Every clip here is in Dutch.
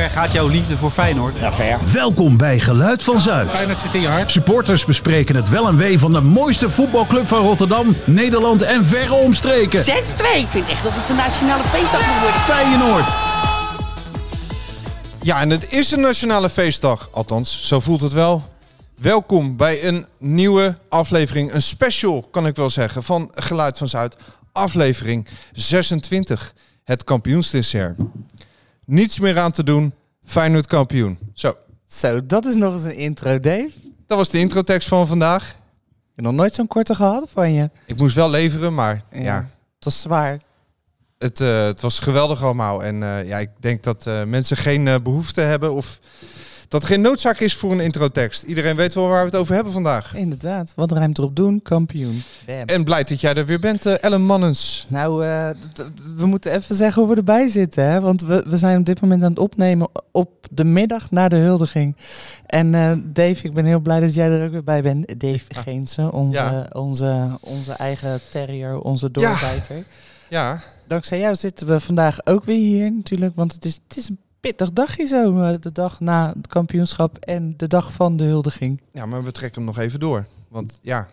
ver gaat jouw liefde voor Feyenoord? Ja, ver. Welkom bij Geluid van Zuid. Feyenoord zit in je hart. Supporters bespreken het wel en wee van de mooiste voetbalclub van Rotterdam, Nederland en verre omstreken. 6-2. Ik vind echt dat het een nationale feestdag moet worden. Feyenoord. Ja, en het is een nationale feestdag. Althans, zo voelt het wel. Welkom bij een nieuwe aflevering. Een special, kan ik wel zeggen, van Geluid van Zuid. Aflevering 26. Het kampioensdessert. Niets meer aan te doen. Feyenoord kampioen. Zo, Zo, dat is nog eens een intro, Dave. dat was de introtekst van vandaag. Ik heb nog nooit zo'n korte gehad van je. Ik moest wel leveren, maar ja, Ja. Het was zwaar. het, eh, het was geweldig allemaal. En eh, ja, ik denk dat eh, mensen geen eh, behoefte hebben of dat er geen noodzaak is voor een introtekst. Iedereen weet wel waar we het over hebben vandaag. Inderdaad. Wat ruimt erop doen? Kampioen. Bam. En blij dat jij er weer bent, eh, Ellen Mannens. Nou, eh, we moeten even zeggen hoe we erbij zitten. Hè? Want we, we zijn op dit moment aan het opnemen op de middag na de huldiging. En eh, Dave, ik ben heel blij dat jij er ook weer bij bent. Dave Geense, onze, Ja. onze, onze eigen terrier, onze doorbijter. Ja, Dankzij jou zitten we vandaag ook weer hier natuurlijk. Want het is, het is een pittig dagje zo. eh, De dag na het kampioenschap en de dag van de huldiging. ja, maar we trekken hem nog even door. Want ja,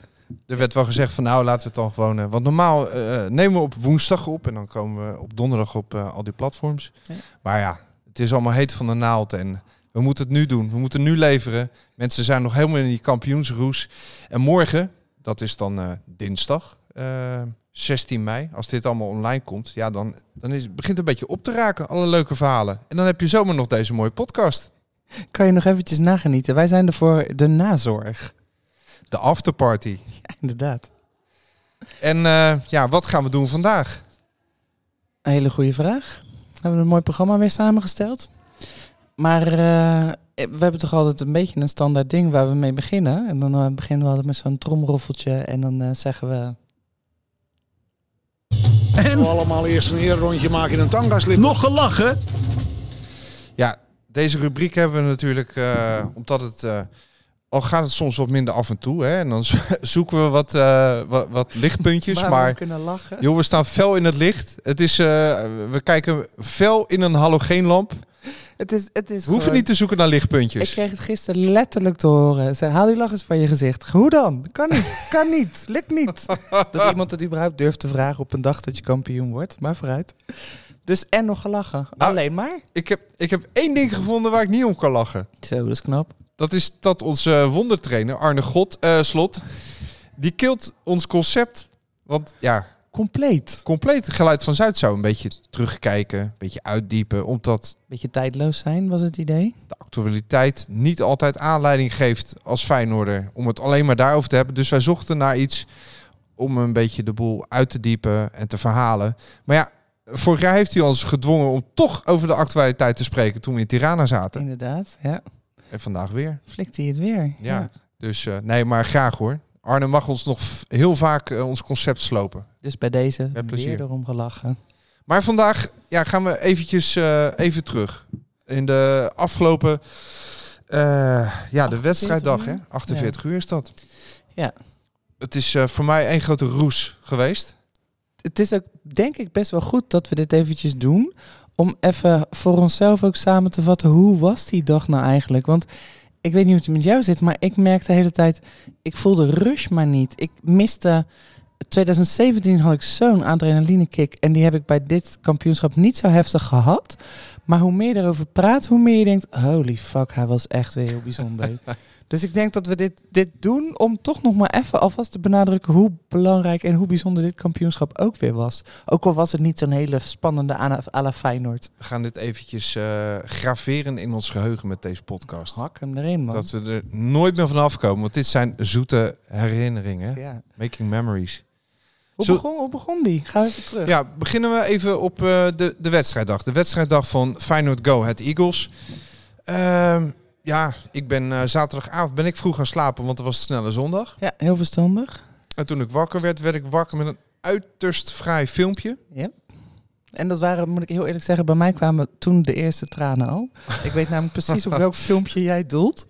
er werd wel gezegd van nou laten we het dan gewoon... eh, want normaal eh, nemen we op woensdag op en dan komen we op donderdag op al die platforms. Ja. Maar ja, het is allemaal heet van de naald en we moeten het nu doen. We moeten nu leveren. Mensen zijn nog helemaal in die kampioensroes. En morgen, dat is dan dinsdag, 16 mei, als dit allemaal online komt, ja, dan, dan is, begint het een beetje op te raken, alle leuke verhalen. En dan heb je zomaar nog deze mooie podcast. Kan je nog eventjes nagenieten? Wij zijn er voor de nazorg. De afterparty. Ja, inderdaad. En eh, ja, wat gaan we doen vandaag? Een hele goede vraag. We hebben een mooi programma weer samengesteld. Maar eh, we hebben toch altijd een beetje een standaard ding waar we mee beginnen. En dan eh, beginnen we altijd met zo'n tromroffeltje. En dan zeggen we... En We allemaal eerst een rondje maken in een tangaslip. nog gelachen. Ja, deze rubriek hebben we natuurlijk eh, omdat het... eh, al gaat het soms wat minder af en toe, hè, en dan zo- zoeken we wat, eh, wat, wat lichtpuntjes. waar we maar kunnen lachen. joh, we staan fel in het licht. Het is, eh, we kijken fel in een halogeenlamp. Het is, het is We hoeven gewoon- niet te zoeken naar Ik lichtpuntjes. kreeg het gisteren letterlijk te horen. Zeg, haal die lach eens van je gezicht. Hoe dan? Kan niet. Kan niet. Lukt niet. Dat iemand het überhaupt durft te vragen op een dag dat je kampioen wordt. Maar vooruit. Dus en nog gelachen. Nou, Alleen maar. Ik heb, ik heb één ding gevonden waar ik niet om kan lachen. Zo, dat is knap. Dat is dat onze wondertrainer Arne God, eh, Slot, die kilt ons concept. Want ja, Compleet. compleet geluid van Zuid zou een beetje terugkijken, een beetje uitdiepen, omdat Beetje tijdloos zijn, was het idee. de actualiteit niet altijd aanleiding geeft als Feyenoorder om het alleen maar daarover te hebben. Dus wij zochten naar iets om een beetje de boel uit te diepen en te verhalen. Maar ja, vorig jaar heeft hij ons gedwongen om toch over de actualiteit te spreken toen we in Tirana zaten. Inderdaad, ja. En vandaag weer. Flikt hij het weer. Ja. Dus eh, nee, maar graag hoor. Arne mag ons nog heel vaak eh, ons concept slopen. Dus bij deze Met weer plezier. erom gelachen. Maar vandaag ja, gaan we eventjes eh, even terug. In de afgelopen, eh, ja, de 48 wedstrijddag, hè? uur? 48 uur is dat. Ja. Het is voor mij één grote roes geweest. Het is ook, denk ik, best wel goed dat we dit eventjes doen. Om even voor onszelf ook samen te vatten, hoe was die dag nou eigenlijk? Want ik weet niet hoe het met jou zit, maar ik merkte de hele tijd, ik voelde rush maar niet. Ik miste, 2017 had ik zo'n adrenaline kick en die heb ik bij dit kampioenschap niet zo heftig gehad. Maar hoe meer je erover praat, hoe meer je denkt, holy fuck, hij was echt weer heel bijzonder. dus ik denk dat we dit, dit doen om toch nog maar even alvast te benadrukken hoe belangrijk en hoe bijzonder dit kampioenschap ook weer was. Ook al was het niet zo'n hele spannende à la- Feyenoord. We gaan dit eventjes eh, graveren in ons geheugen met deze podcast. Hak hem erin, man. Dat we er nooit meer van afkomen. Want dit zijn zoete herinneringen. ja. Making memories. hoe, Zo- begon, hoe begon die? Ga even terug. Ja, beginnen we even op eh, de, de wedstrijddag. De wedstrijddag van Feyenoord Go, het Eagles. Ehm, ja, ik ben eh, zaterdagavond ben ik vroeg gaan slapen, want het was snelle zondag. Ja, heel verstandig. En toen ik wakker werd, werd ik wakker met een uiterst fraai filmpje. Ja. En dat waren, moet ik heel eerlijk zeggen, bij mij kwamen toen de eerste tranen al. Ik weet namelijk precies op welk filmpje jij doelt.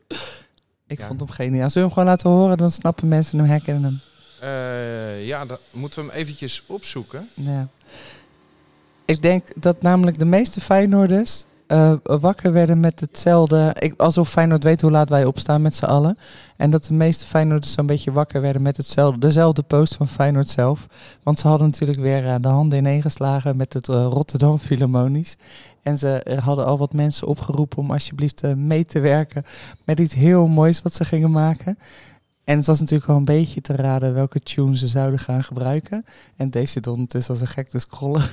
Ik Ja. vond hem geniaal. Zullen we hem gewoon laten horen? Dan snappen mensen hem, herkennen hem. Eh, ja, dan moeten we hem eventjes opzoeken. Ja. Ik denk dat namelijk de meeste Feyenoorders eh, wakker werden met hetzelfde. Alsof Feyenoord weet hoe laat wij opstaan met z'n allen. En dat de meeste Feyenoorders zo'n beetje wakker werden met hetzelfde, dezelfde post van Feyenoord zelf. Want ze hadden natuurlijk weer eh, de handen ineengeslagen met het Rotterdam Philharmonisch. En ze hadden al wat mensen opgeroepen om alsjeblieft mee te werken met iets heel moois wat ze gingen maken. En het was natuurlijk wel een beetje te raden welke tune ze zouden gaan gebruiken. En deze zit ondertussen als een gek te scrollen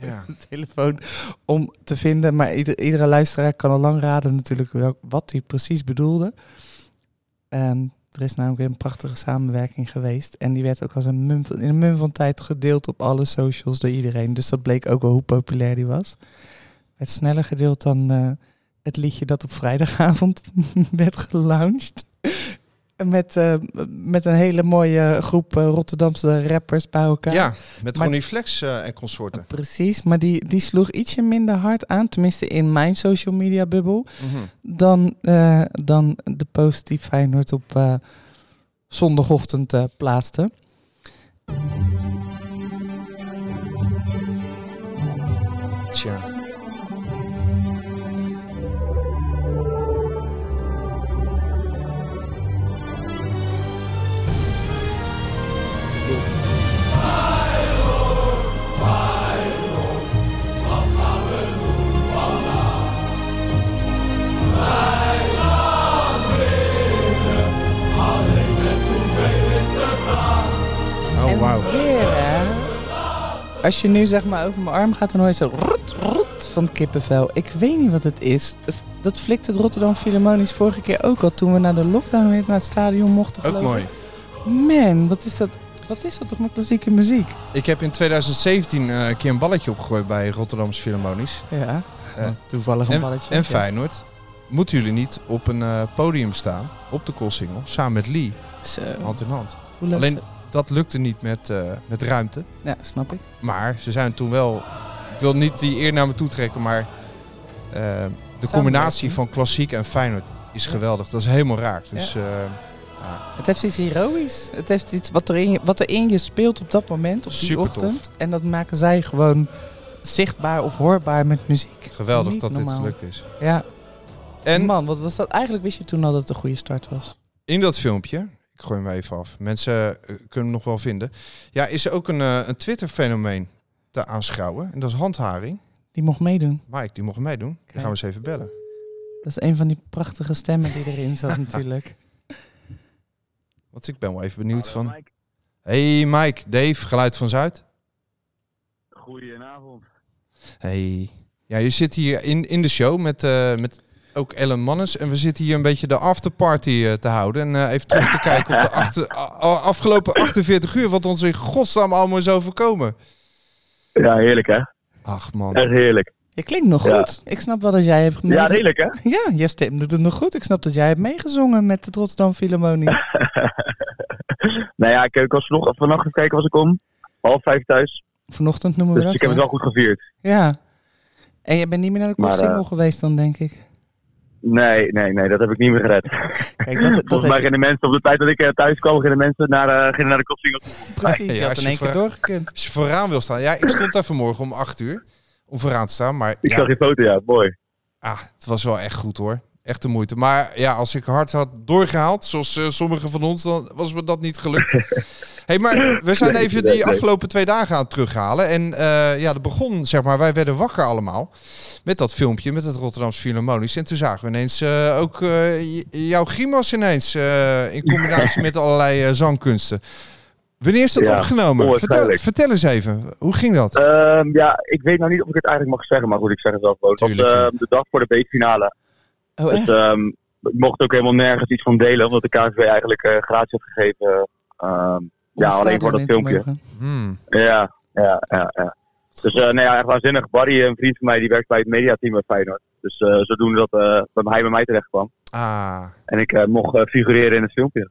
Ja. de telefoon om te vinden. Maar ieder- iedere luisteraar kan al lang raden natuurlijk wel, wat hij precies bedoelde. Ehm, er is namelijk weer een prachtige samenwerking geweest. En die werd ook als een mum, van- in een mum van tijd gedeeld op alle socials door iedereen. Dus dat bleek ook wel hoe populair die was. Werd sneller gedeeld dan eh, het liedje dat op vrijdagavond werd gelaunched. Met, eh, met een hele mooie groep eh, Rotterdamse rappers bij elkaar. ja, met Ronnie Flex eh, en consorten. Precies, maar die, die sloeg ietsje minder hard aan, tenminste in mijn social media bubbel, Mhm. dan, dan de post die Feyenoord op zondagochtend plaatste. Tja. Als je nu zeg maar over mijn arm gaat, dan hoor je zo rot, rot van kippenvel. Ik weet niet wat het is. Dat flikt het Rotterdam Philharmonisch vorige keer ook al, toen we naar de lockdown weer naar het stadion mochten Ook mooi. Man, wat is dat? Wat is dat toch met klassieke muziek? Ik heb in 2017 eh, een keer een balletje opgegooid bij Rotterdamse Philharmonisch. Ja, Eh, toevallig een en, balletje. en Ja. Feyenoord. Moeten jullie niet op een eh, podium staan, op de Koolsingel, samen met Lee, Zo, hand in hand. hoe Alleen dat lukte niet met, eh, met ruimte. Ja, snap ik. Maar ze zijn toen wel. Ik wil niet die eer naar me toe trekken, maar eh, de combinatie van klassiek en Feyenoord is Ja. geweldig. Dat is helemaal raak. Dus eh, Het heeft iets heroïs. Het heeft iets wat er in je, wat er in je speelt op dat moment, op die Supertof. ochtend. En dat maken zij gewoon zichtbaar of hoorbaar met muziek. geweldig Niet dat normaal. dit gelukt is. Ja, En man, wat was dat? Eigenlijk wist je toen al dat het een goede start was. in dat filmpje, ik gooi hem even af. Mensen eh, kunnen hem nog wel vinden. Ja, is er ook een, eh, een Twitter-fenomeen te aanschouwen. En dat is handharing. Die mocht meedoen. Mike, die mocht meedoen. Die gaan we eens even bellen. Dat is een van die prachtige stemmen die erin zat natuurlijk. Want ik ben wel even benieuwd van... Hey Mike, Dave, Geluid van Zuid. Goedenavond. Hey. Ja, je zit hier in, in de show met, eh, met ook Ellen Mannes. En we zitten hier een beetje de afterparty eh, te houden. En eh, even terug te kijken op de achter, afgelopen 48 uur. Wat ons in godsnaam allemaal is overkomen. Ja, heerlijk hè? Ach man. Echt heerlijk. Je klinkt nog Ja. goed. Ik snap wel dat jij hebt Ja, heerlijk hè? Ja, je stem doet het nog goed. Ik snap dat jij hebt meegezongen met het Rotterdam Philharmonisch. nou ja, ik, ik was nog, vannacht even kijken was ik om. Half vijf thuis. Vanochtend noemen we Dus dat. ik heb het wel goed gevierd. Ja. En je bent niet meer naar de Maar, single eh, geweest dan, denk ik. Nee, nee, nee, dat heb ik niet meer gered. Kijk, dat, dat Volgens mij heeft gingen de mensen, op de tijd dat ik eh, thuis kwam, gingen de mensen naar, eh gingen naar de kopsingel. precies. Ja, je had in één keer doorgekund. Als je vooraan wil staan. Ja, ik stond daar vanmorgen om 8 uur. Om vooraan te staan. Maar Ik ja, zag je foto, ja, mooi. ah, het was wel echt goed hoor. Echt de moeite. Maar ja, als ik hard had doorgehaald, zoals eh, sommigen van ons, dan was me dat niet gelukt. hey, maar we zijn even die afgelopen twee dagen aan het terughalen. En eh, ja, dat begon, zeg maar, wij werden wakker allemaal. Met dat filmpje, met het Rotterdamse Philharmonisch. En toen zagen we ineens eh, ook jouw grimas ineens. in combinatie met allerlei zangkunsten. Wanneer is dat Ja, opgenomen? Vertel, eens even. Hoe ging dat? Ehm, ja, ik weet nou niet of ik het eigenlijk mag zeggen, maar goed, ik zeg het wel gewoon. Ehm, de dag voor de beekfinale. Oh, Dus ehm, ik mocht ook helemaal nergens iets van delen, omdat de KNVB eigenlijk eh, gratis had gegeven. ehm, ja, alleen voor dat filmpje. Hmm. Ja, ja, ja. ja. Dus eh, nee, ja, echt waanzinnig. Barry, een vriend van mij, die werkt bij het mediateam bij Feyenoord. Dus eh, zodoende dat eh, bij hij bij mij terecht kwam. Ah, En ik eh, mocht eh, figureren in het filmpje.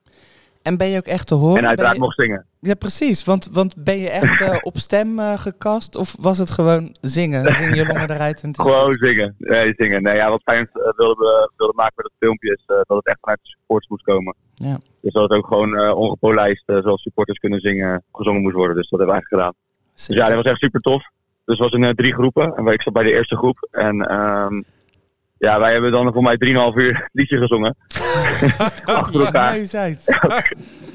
En ben je ook echt te horen? en uiteraard je- mocht zingen. Ja, precies. Want, want ben je echt eh, op stem eh, gekast? Of was het gewoon zingen? Zing je longen eruit en het is Gewoon goed? zingen. Nee, zingen. Nee, ja, wat Feyenoord eh, wilde, wilde maken met het filmpje is dat het echt vanuit de supporters moest komen. Ja. Dus dat het ook gewoon ongepolijst, zoals supporters kunnen zingen, gezongen moest worden. Dus dat hebben we eigenlijk gedaan. Dus ja, dat was echt super tof. Dus het was in drie groepen. En ik zat bij de eerste groep. En ehm, Ja, wij hebben dan voor mij 3,5 uur liedje gezongen. Achter elkaar. Zijn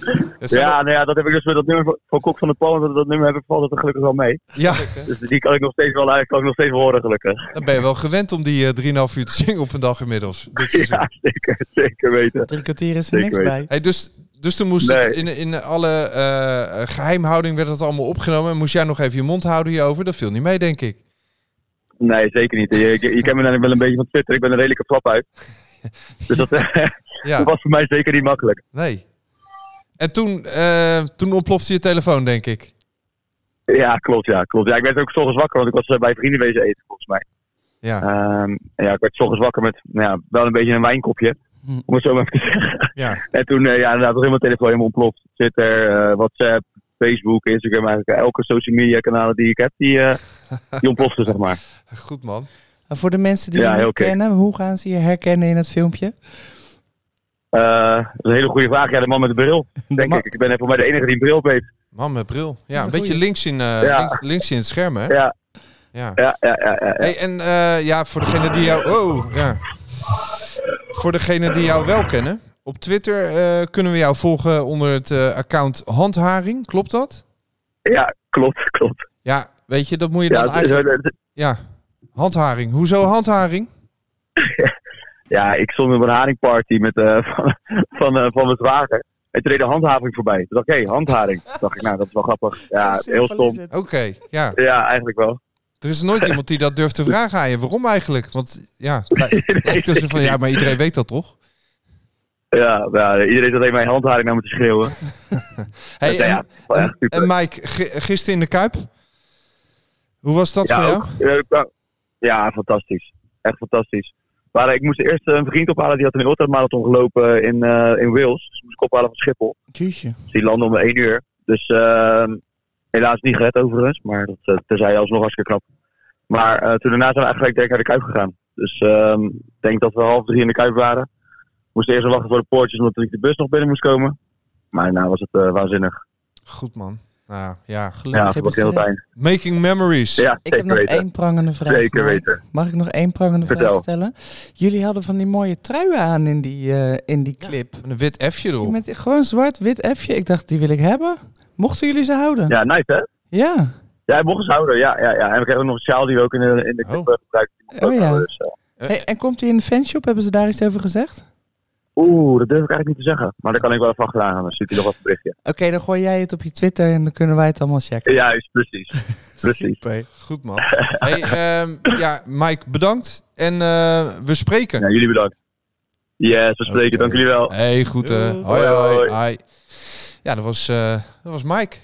Ja, nou ja, dat heb ik dus met dat nummer van- Kok van de Palm. Dat, dat nummer heb ik valt het er gelukkig wel mee. ja, Dus die kan ik nog steeds wel, kan ik nog steeds horen, gelukkig. dan ben je wel gewend om die eh, 3,5 uur te zingen op een dag inmiddels. Dit seizoen. Ja, zeker, zeker weten. Drie kwartier is er Zeker niks weten. bij. Hey, dus, dus toen moest het in, in alle eh, geheimhouding werd het allemaal opgenomen. En moest jij nog even je mond houden hierover? Dat viel niet mee, denk ik. Nee, zeker niet. Je, je, je kent me namelijk wel een beetje van Twitter. Ik ben een redelijke flap uit. Dus dat, Ja, dat was voor mij zeker niet makkelijk. nee. En toen, eh, toen ontplofte je telefoon, denk ik. Ja, klopt. Ja, klopt. Ja, ik werd ook 's ochtends wakker, want ik was eh, bij vrienden wezen eten, volgens mij. Ja, Ehm, en ja, ik werd 's ochtends wakker met nou ja, wel een beetje een wijnkopje. Hm. Om het zo maar even te zeggen. ja. En toen, eh, ja, inderdaad, was helemaal telefoon helemaal ontploft. Twitter, eh, WhatsApp, Facebook, Instagram, eigenlijk elke social media kanalen die ik heb, die, eh die ontploften, zeg maar. Goed man. En voor de mensen die Ja, je niet kennen, hoe gaan ze je herkennen in het filmpje? Eh, dat is een hele goede vraag. Ja, de man met de bril, denk ik. Ik ben even bij de enige die een bril op heeft. Man met bril. Ja, een beetje goeie. links in, eh, Ja. link- links in het scherm, hè? Ja, Ja. ja, ja, ja. ja, ja. Hey, en eh, ja, voor degene die jou... Oh, ja. Voor degene die jou wel kennen. Op Twitter eh, kunnen we jou volgen onder het eh, account Handharing. Klopt dat? Ja, klopt, klopt. Ja, weet je, dat moet je Ja, dan eigenlijk... Ja, handharing. Hoezo handharing? ja, ik stond op een haringparty met, eh, van, van, eh, van mijn zwager. En toen reed de handhaving voorbij. Toen dacht ik, hé, handharing. Toen dacht ik, nou, dat is wel grappig. Ja, heel stom. Oké, ja. Ja, eigenlijk wel. Er is nooit iemand die dat durft te vragen aan je. Waarom eigenlijk? Want ja, lijkt alsof van ja, maar iedereen weet dat toch? Ja, ja, iedereen zat even mijn handharing naar me te schreeuwen. Hey, ja, en, Mike, gi- gisteren in de Kuip. Hoe was dat voor jou? ook, ja, ja, fantastisch. Echt fantastisch. Maar eh, ik moest eerst eh, een vriend ophalen, die had een ultramarathon gelopen in, eh, in Wales. Dus moest ik ophalen van Schiphol. Jeetje. Dus die landde om één uur. Dus eh, helaas niet gered overigens, maar dat terzijde alsnog hartstikke knap. Maar eh, toen daarna zijn we eigenlijk direct naar de Kuip gegaan. Dus ehm, ik denk dat we half drie in de Kuip waren. Moesten eerst wachten voor de poortjes, omdat ik de bus nog binnen moest komen. Maar daarna was het eh, waanzinnig. Goed man. Nou ja, Gelukkig Ja, heb was het heel fijn. making memories. Ja, Ik heb nog weten. één prangende vraag. Zeker weten. Mag ik nog één prangende vraag stellen? Jullie hadden van die mooie truien aan in die, eh, in die clip. Een wit F'je erop. Met gewoon zwart-wit F'je. Ik dacht, die wil ik hebben. Mochten jullie ze houden? Ja, nice hè? Ja. Ja, hij mocht eens houden. Ja, ja, ja. En we kregen ook nog een sjaal die we ook in de, in de Oh. clip eh, gebruikten. Oh ja. Dus, eh, Hey, en komt hij in de fanshop? Hebben ze daar iets over gezegd? Oeh, dat durf ik eigenlijk niet te zeggen. Maar daar kan ik wel achteraan gaan. Dan stuurt hij nog wat een berichtje. Oké, dan gooi jij het op je Twitter en dan kunnen wij het allemaal checken. Juist, precies. Precies. Super. Goed man. Hey, ehm, ja, Mike, bedankt. En eh, we spreken. Ja, jullie bedankt. Yes, we spreken. Dank jullie wel. Hey, goed. hoi, hoi, Hoi. Ja, dat was, eh, dat was Mike.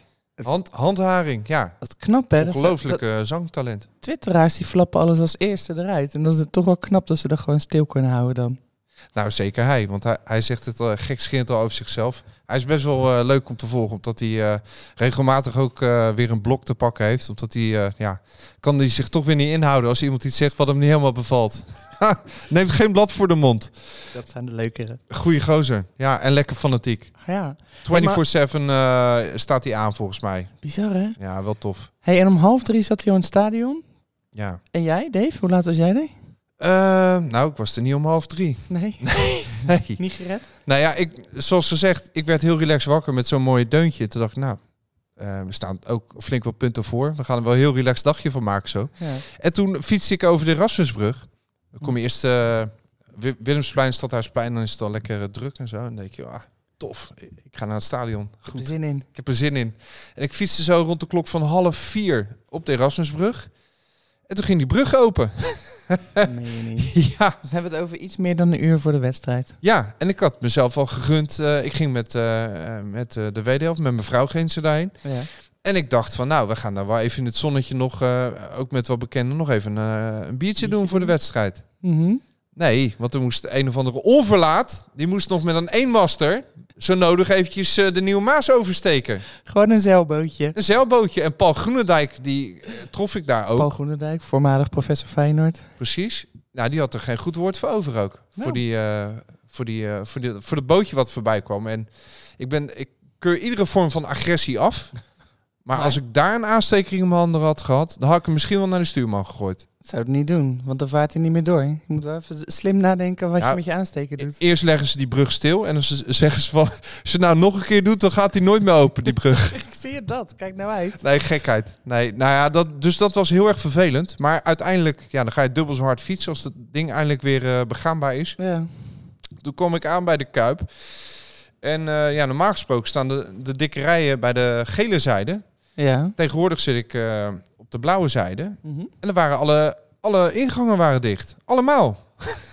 Hand, handharing, ja. Dat knap, hè? Dat- Ongelooflijk dat- eh, zangtalent. Twitteraars die flappen alles als eerste eruit. En dan is het toch wel knap dat ze er gewoon stil kunnen houden dan. Nou, zeker hij. Want hij, hij zegt het uh, gekscherend al over zichzelf. Hij is best wel uh, leuk om te volgen. Omdat hij uh, regelmatig ook weer een blok te pakken heeft. Omdat hij, ja, kan hij zich toch weer niet inhouden als iemand iets zegt wat hem niet helemaal bevalt. Neemt geen blad voor de mond. Dat zijn de leukere. Goeie gozer. Ja, en lekker fanatiek. Ja. 24-7 staat hij aan volgens mij. Bizar, hè? Ja, wel tof. Hey, en om half drie zat hij in het stadion. Ja. En jij, Dave? Hoe laat was jij er? Uh, nou, ik was er niet om half drie. Nee. Nee. nee. Niet gered? Nou ja, ik, zoals gezegd, ik werd heel relaxed wakker met zo'n mooie deuntje. Toen dacht ik, nou, uh, we staan ook flink wat punten voor. We gaan er wel een heel relaxed dagje van maken zo. Ja. En toen fietste ik over de Rasmusbrug. Dan kom je eerst uh, Willemsplein, Stadhuisplein, dan is het al lekker druk en zo. En dan denk je, ah, tof, ik ga naar het stadion. Goed. Ik heb er zin in. Ik heb er zin in. En ik fietste zo rond de klok van half vier op de Erasmusbrug. En toen ging die brug open. Nee, niet. ja. Dus hebben we het over iets meer dan een uur voor de wedstrijd. Ja, en ik had mezelf al gegund. Uh, ik ging met, uh, met uh, de WDF, met mijn vrouw ging ze daarheen. Ja. En ik dacht van, nou, we gaan daar wel even in het zonnetje nog, ook met wat bekenden, nog even een biertje, biertje doen voor de wedstrijd. Mm -hmm. Nee, want er moest een of andere onverlaat, die moest nog met een eenmaster zo nodig eventjes uh, de Nieuwe Maas oversteken. Gewoon een zeilbootje. Een zeilbootje. En Paul Groenendijk, die uh, trof ik daar ook. Paul Groenendijk, voormalig professor Feyenoord. Precies. Nou, die had er geen goed woord voor over ook. Nou. Voor, die, uh, voor, die, voor, die, voor het bootje wat voorbij kwam. En ik, ben, ik keur iedere vorm van agressie af. Maar als ik daar een aansteking in mijn handen had gehad, dan had ik hem misschien wel naar de stuurman gegooid. Zou het niet doen, want dan vaart hij niet meer door. Je moet wel even slim nadenken wat Ja. je met je aansteken doet. Eerst leggen ze die brug stil en dan zeggen ze van... Als je het nou nog een keer doet, dan gaat hij nooit meer open, die brug. Ik zie je dat, kijk nou uit. Nee, gekheid. Nee, nou ja, dat, dus dat was heel erg vervelend. Maar uiteindelijk, ja, dan ga je dubbel zo hard fietsen als het ding eindelijk weer eh, begaanbaar is. Ja. Toen kom ik aan bij de Kuip. En eh, ja, normaal gesproken staan de, de dikke rijen bij de gele zijde. Ja. Tegenwoordig zit ik eh, de blauwe zijde. Mhm. En er waren alle, alle ingangen waren dicht. Allemaal.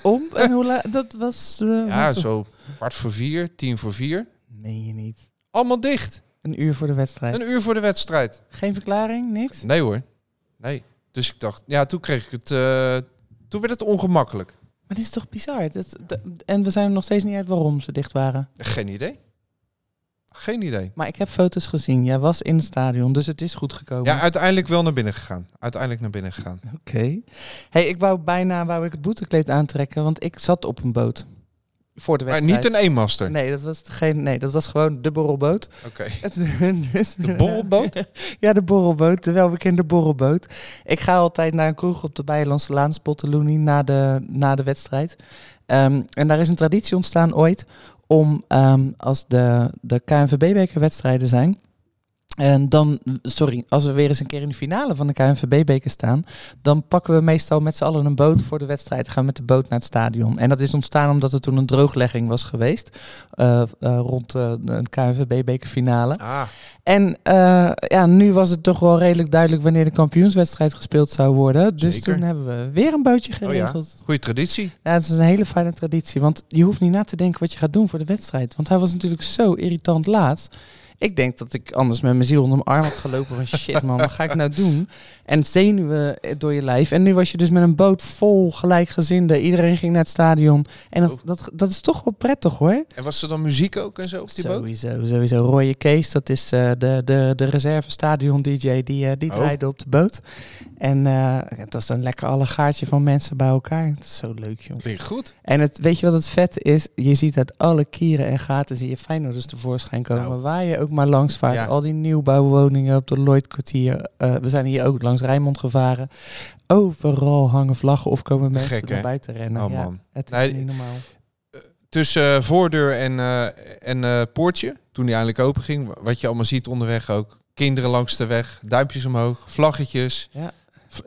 Om en hoe laat? Dat was. eh, Ja, zo kwart voor vier, tien voor vier. Meen je niet. Allemaal dicht. Een uur voor de wedstrijd. Een uur voor de wedstrijd. Geen verklaring, niks. Nee hoor. Nee. Dus ik dacht, ja, toen kreeg ik het. eh, toen werd het ongemakkelijk. Maar dit is toch bizar? Dat, dat- en we zijn er nog steeds niet uit waarom ze dicht waren. Geen idee. Geen idee. Maar ik heb foto's gezien. Jij was in het stadion, dus het is goed gekomen. Ja, uiteindelijk wel naar binnen gegaan. Uiteindelijk naar binnen gegaan. Oké. Hey, ik wou bijna wou ik het boetekleed aantrekken, want ik zat op een boot. Voor de Maar wedstrijd. niet een eenmaster. Nee, dat was geen. Nee, dat was gewoon de borrelboot. Oké. Dus- De borrelboot? ja, de borrelboot, de welbekende borrelboot. Ik ga altijd naar een kroeg op de Bijlandse Laan, Spotteloenie, na de, na de wedstrijd. Ehm, en daar is een traditie ontstaan ooit om ehm, als de, de KNVB-bekerwedstrijden zijn. En dan, sorry, als we weer eens een keer in de finale van de KNVB-beker staan, dan pakken we meestal met z'n allen een boot voor de wedstrijd. Gaan met de boot naar het stadion. En dat is ontstaan omdat er toen een drooglegging was geweest eh, eh, rond eh, een KNVB-bekerfinale. Ah, En ja, nu was het toch wel redelijk duidelijk wanneer de kampioenswedstrijd gespeeld zou worden. Dus Zeker. toen hebben we weer een bootje oh ja. geregeld. Goede traditie. ja. het is een hele fijne traditie. Want je hoeft niet na te denken wat je gaat doen voor de wedstrijd. Want hij was natuurlijk zo irritant laat. Ik denk dat ik anders met mijn ziel onder mijn arm had gelopen van shit man, wat ga ik nou doen? En zenuwen door je lijf. En nu was je dus met een boot vol gelijkgezinden. Iedereen ging naar het stadion. En dat, Oh. dat, dat is toch wel prettig hoor. En was er dan muziek ook en zo op die boot? Sowieso, sowieso. Roye Kees, dat is eh, de, de, de reservestadion DJ, die, eh, die Oh. draaide op de boot. En eh, het was een lekker allegaartje van mensen bij elkaar. Het is zo leuk, joh. Klinkt goed. En het, weet je wat het vet is? Je ziet uit alle kieren en gaten zie je Feyenoorders tevoorschijn komen. Nou. Waar je ook maar langs. Ja. Al die nieuwbouwwoningen op de Lloydkwartier. Eh we zijn hier ook langs Rijnmond gevaren. Overal hangen vlaggen of komen mensen Gek, naar hè? buiten rennen. Oh ja, man. het is Nee, niet normaal. Tussen eh, voordeur en, eh, en eh, poortje, toen die eindelijk open ging, wat je allemaal ziet onderweg ook. Kinderen langs de weg, duimpjes omhoog, vlaggetjes. Ja.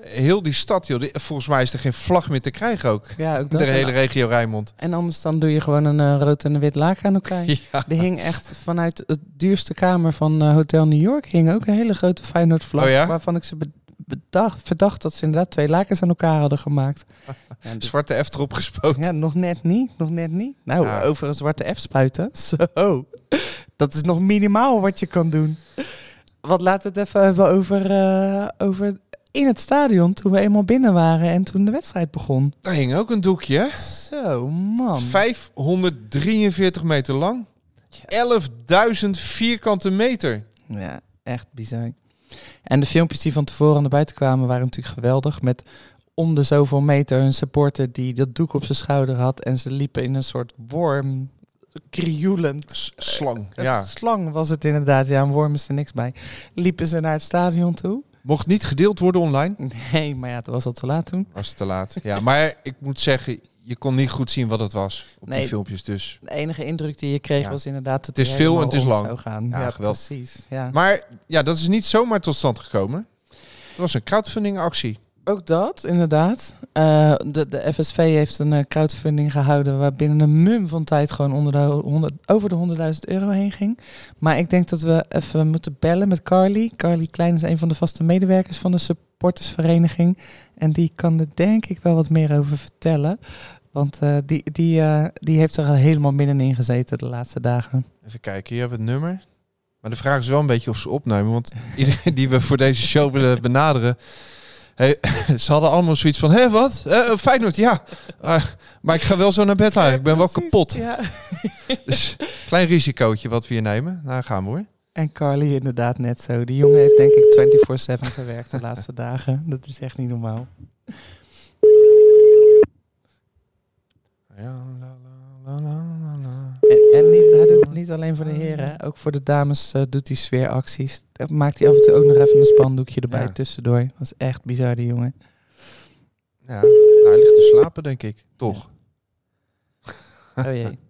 Heel die stad, joh. die- Volgens mij is er geen vlag meer te krijgen ook. Ja, ook dat. de hele regio Rijnmond. En anders dan doe je gewoon een eh, rood en een wit laken aan elkaar. Ja. Er hing echt vanuit het duurste kamer van eh, Hotel New York hing ook een hele grote Feyenoord vlag. Oh ja? Waarvan ik ze be- bedacht, verdacht dat ze inderdaad twee lakens aan elkaar hadden gemaakt. Ja, dus- Zwarte F erop gespoten. ja, nog net niet. Nog net niet. Nou, Ja. over een zwarte F spuiten. Zo. Dat is nog minimaal wat je kan doen. Wat we het even hebben over, eh, over in het stadion toen we eenmaal binnen waren en toen de wedstrijd begon. Daar hing ook een doekje, hè? Zo, man. 543 meter lang. 11.000 vierkante meter. Ja, echt bizar. En de filmpjes die van tevoren naar buiten kwamen waren natuurlijk geweldig. Met om de zoveel meter een supporter die dat doek op zijn schouder had. En ze liepen in een soort worm, krioelend. S- Slang, Een ja. slang was het inderdaad. Ja, een worm is er niks bij. Liepen ze naar het stadion toe? Mocht niet gedeeld worden online. Nee, maar ja, het was al te laat toen. Was te laat. Ja, maar ik moet zeggen, je kon niet goed zien wat het was op Nee. die filmpjes. Dus. De enige indruk die je kreeg Ja. was inderdaad dat Het is veel en het is lang. Gaan. Ja, Ja, geweldig. precies. Ja. Maar ja, dat is niet zomaar tot stand gekomen. Het was een crowdfunding actie. Ook dat, inderdaad. Eh, de, de FSV heeft een eh, crowdfunding gehouden waar binnen een mum van tijd gewoon onder de 100, over de 100.000 euro heen ging. Maar ik denk dat we even moeten bellen met Carly. Carly Klein is een van de vaste medewerkers van de supportersvereniging. En die kan er denk ik wel wat meer over vertellen. Want eh, die, die, die heeft er al helemaal middenin gezeten de laatste dagen. Even kijken, hier hebben het nummer. Maar de vraag is wel een beetje of ze opnemen. Want iedereen die we voor deze show willen benaderen... Hey, ze hadden allemaal zoiets van, hé wat? Eh, Feyenoord, ja. Ah, maar ik ga wel zo naar bed eigenlijk. Ik ben wel Precies, kapot. Ja. Dus klein risicootje wat we hier nemen. Nou, gaan we hoor. En Carly inderdaad net zo. Die jongen heeft denk ik 24-7 gewerkt de laatste dagen. Dat is echt niet normaal. Ja, la, la, la. En, en niet, hij doet het niet alleen voor de heren, ook voor de dames eh, doet hij sfeeracties. Dan maakt hij af en toe ook nog even een spandoekje erbij Ja. tussendoor. Dat is echt bizar, die jongen. Ja, nou, hij ligt te slapen, denk ik. Toch? Oh jee.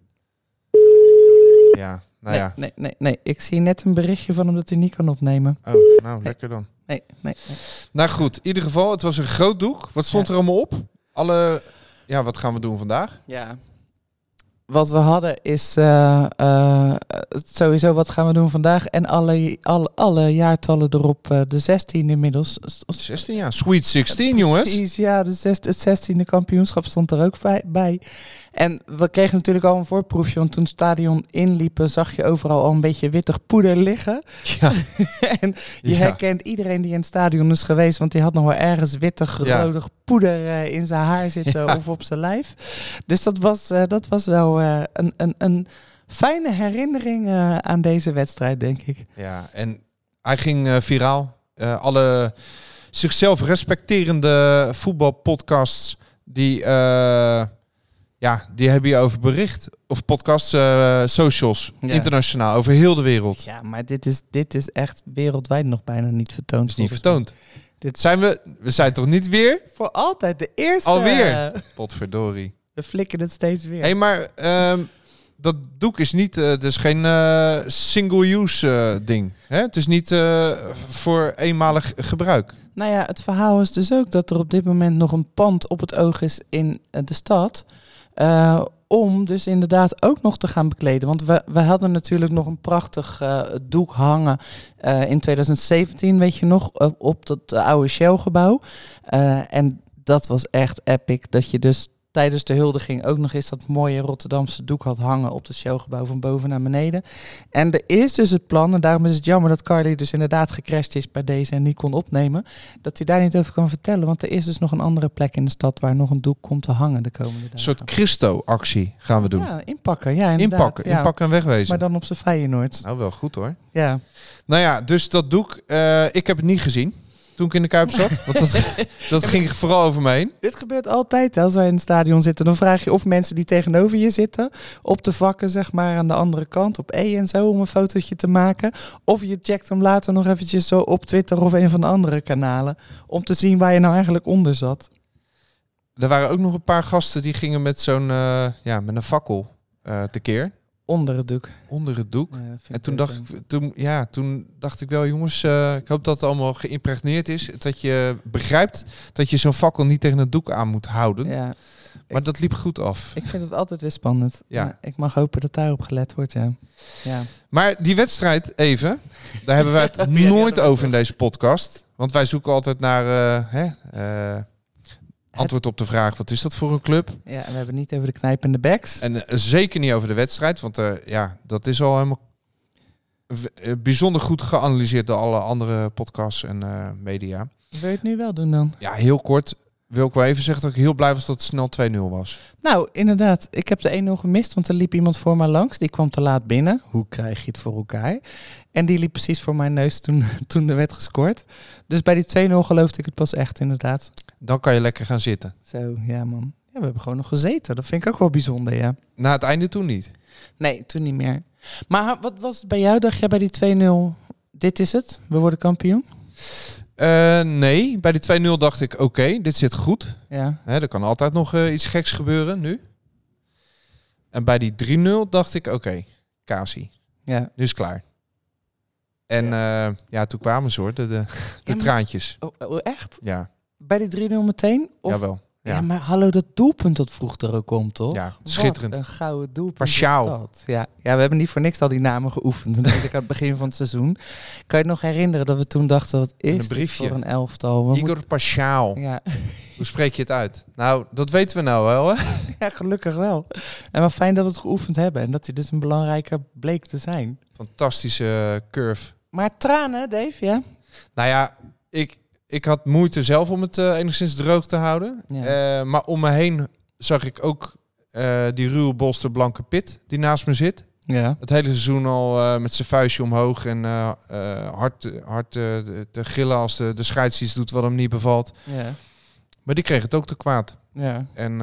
Ja, nou nee, ja. nee, nee, nee. Ik zie net een berichtje van hem dat hij niet kan opnemen. Oh, nou, lekker dan. Nee, nee, nee. Nou goed, in ieder geval, het was een groot doek. Wat stond Ja. er allemaal op? Alle... Ja, wat gaan we doen vandaag? Ja. Wat we hadden is eh, eh, sowieso wat gaan we doen vandaag. En alle, alle, alle jaartallen erop. eh, de 16 inmiddels. 16 jaar. Sweet 16, jongens. Precies, ja. De het 16e kampioenschap stond er ook bij. En we kregen natuurlijk al een voorproefje. Want toen het stadion inliepen zag je overal al een beetje wittig poeder liggen. Ja. en je Ja. herkent iedereen die in het stadion is geweest. Want die had nog wel ergens wittig, Ja. rodig poeder eh, in zijn haar zitten Ja. of op zijn lijf. Dus dat was, eh, dat was wel eh, een, een, een fijne herinnering aan deze wedstrijd, denk ik. Ja, en hij ging viraal. Alle zichzelf respecterende voetbalpodcasts die, ja, die hebben hierover bericht. Of podcasts, eh, socials, Ja. internationaal, over heel de wereld. Ja, maar dit is, dit is echt wereldwijd nog bijna niet vertoond. is niet vertoond. Dit Zijn we, we zijn toch niet weer? Voor altijd de eerste. Alweer? Potverdorie. We flikken het steeds weer. Hé, hey, maar ehm, dat doek is niet, eh, het is geen eh, single-use ding. Hè? Het is niet voor eenmalig gebruik. Nou ja, het verhaal is dus ook dat er op dit moment nog een pand op het oog is in de stad. Eh, om dus inderdaad ook nog te gaan bekleden. Want we, we hadden natuurlijk nog een prachtig eh, doek hangen eh, in 2017, weet je nog, op- dat oude Shell-gebouw. En dat was echt epic. Dat je dus tijdens de huldiging ook nog eens dat mooie Rotterdamse doek had hangen op het Shell-gebouw van boven naar beneden. En er is dus het plan, en daarom is het jammer dat Carly dus inderdaad gecrashed is bij deze en niet kon opnemen, dat hij daar niet over kan vertellen. Want er is dus nog een andere plek in de stad waar nog een doek komt te hangen de komende dagen. Een soort Christo-actie gaan we doen. Ja, inpakken. Ja, inderdaad. inpakken, Ja. inpakken en wegwezen. Maar dan op zijn Feyenoord. Nou, wel goed hoor. Ja. Nou ja, dus dat doek, eh, ik heb het niet gezien toen ik in de Kuip zat. Want dat, dat ging vooral over me heen. Dit gebeurt altijd hè, als wij in het stadion zitten. Dan vraag je of mensen die tegenover je zitten, op de vakken zeg maar aan de andere kant, op E en zo, om een fotootje te maken. Of je checkt hem later nog eventjes zo op Twitter of een van de andere kanalen, om te zien waar je nou eigenlijk onder zat. Er waren ook nog een paar gasten die gingen met zo'n, eh, ja, met een fakkel eh tekeer. Onder het doek. Onder het doek. Ja, En toen dacht, ik, toen, ja, toen dacht ik wel, jongens, eh, ik hoop dat het allemaal geïmpregneerd is. Dat je begrijpt dat je zo'n fakkel niet tegen het doek aan moet houden. Ja, Maar dat liep goed af. ik vind het altijd weer spannend. Ja. Maar ik mag hopen dat daarop gelet wordt, ja. Ja. Maar die wedstrijd, even, daar hebben wij het nooit over in deze podcast. Want wij zoeken altijd naar eh, hè, eh, antwoord op de vraag, wat is dat voor een club? ja, en we hebben het niet over de knijp en de backs. En eh, zeker niet over de wedstrijd, want eh, ja, dat is al helemaal eh, bijzonder goed geanalyseerd door alle andere podcasts en media. Wil je het nu wel doen dan? Ja, heel kort wil ik wel even zeggen dat ik heel blij was dat het snel 2-0 was. Nou, inderdaad. Ik heb de 1-0 gemist, want er liep iemand voor mij langs. Die kwam te laat binnen. Hoe krijg je het voor elkaar? En die liep precies voor mijn neus toen, toen er werd gescoord. Dus bij die 2-0 geloofde ik het pas echt, inderdaad. Dan kan je lekker gaan zitten. Zo, ja man. Ja, we hebben gewoon nog gezeten. Dat vind ik ook wel bijzonder, ja. Na het einde toen niet. Nee, toen niet meer. Maar wat was het bij jou? Dacht jij bij die 2-0, dit is het? We worden kampioen? Eh, nee, bij die 2-0 dacht ik, oké, dit zit goed. Ja. Hè, er kan altijd nog eh, iets geks gebeuren nu. En bij die 3-0 dacht ik, oké, Kasi, Ja. nu is klaar. En ja, ja toen kwamen ze hoor, de, de, de maar- traantjes. Oh, oh, echt? Ja, Bij die 3-0 meteen? Of... jawel. Ja. Ja, maar hallo, dat doelpunt dat vroeg er ook om, toch? ja Wat schitterend. een gouden doelpunt. Ja. ja, we hebben niet voor niks al die namen geoefend. Dat ik aan het begin van het seizoen. Kan je het nog herinneren dat we toen dachten, wat is een briefje. voor een elftal? We Igor Paschaal. moeten- Ja. Hoe spreek je het uit? Nou, dat weten we nou wel, hè? ja, gelukkig wel. En wat fijn dat we het geoefend hebben. En dat hij dus een belangrijke bleek te zijn. Fantastische eh, curve. Maar tranen, Dave, ja? Nou ja, ik, ik had moeite zelf om het eh, enigszins droog te houden. Ja. Eh, maar om me heen zag ik ook eh, die ruwe bolster Blanke Pit die naast me zit. Ja. Het hele seizoen al met zijn vuistje omhoog en hard, hard te gillen als de, de scheids iets doet wat hem niet bevalt. Ja. Maar die kreeg het ook te kwaad. Ja. En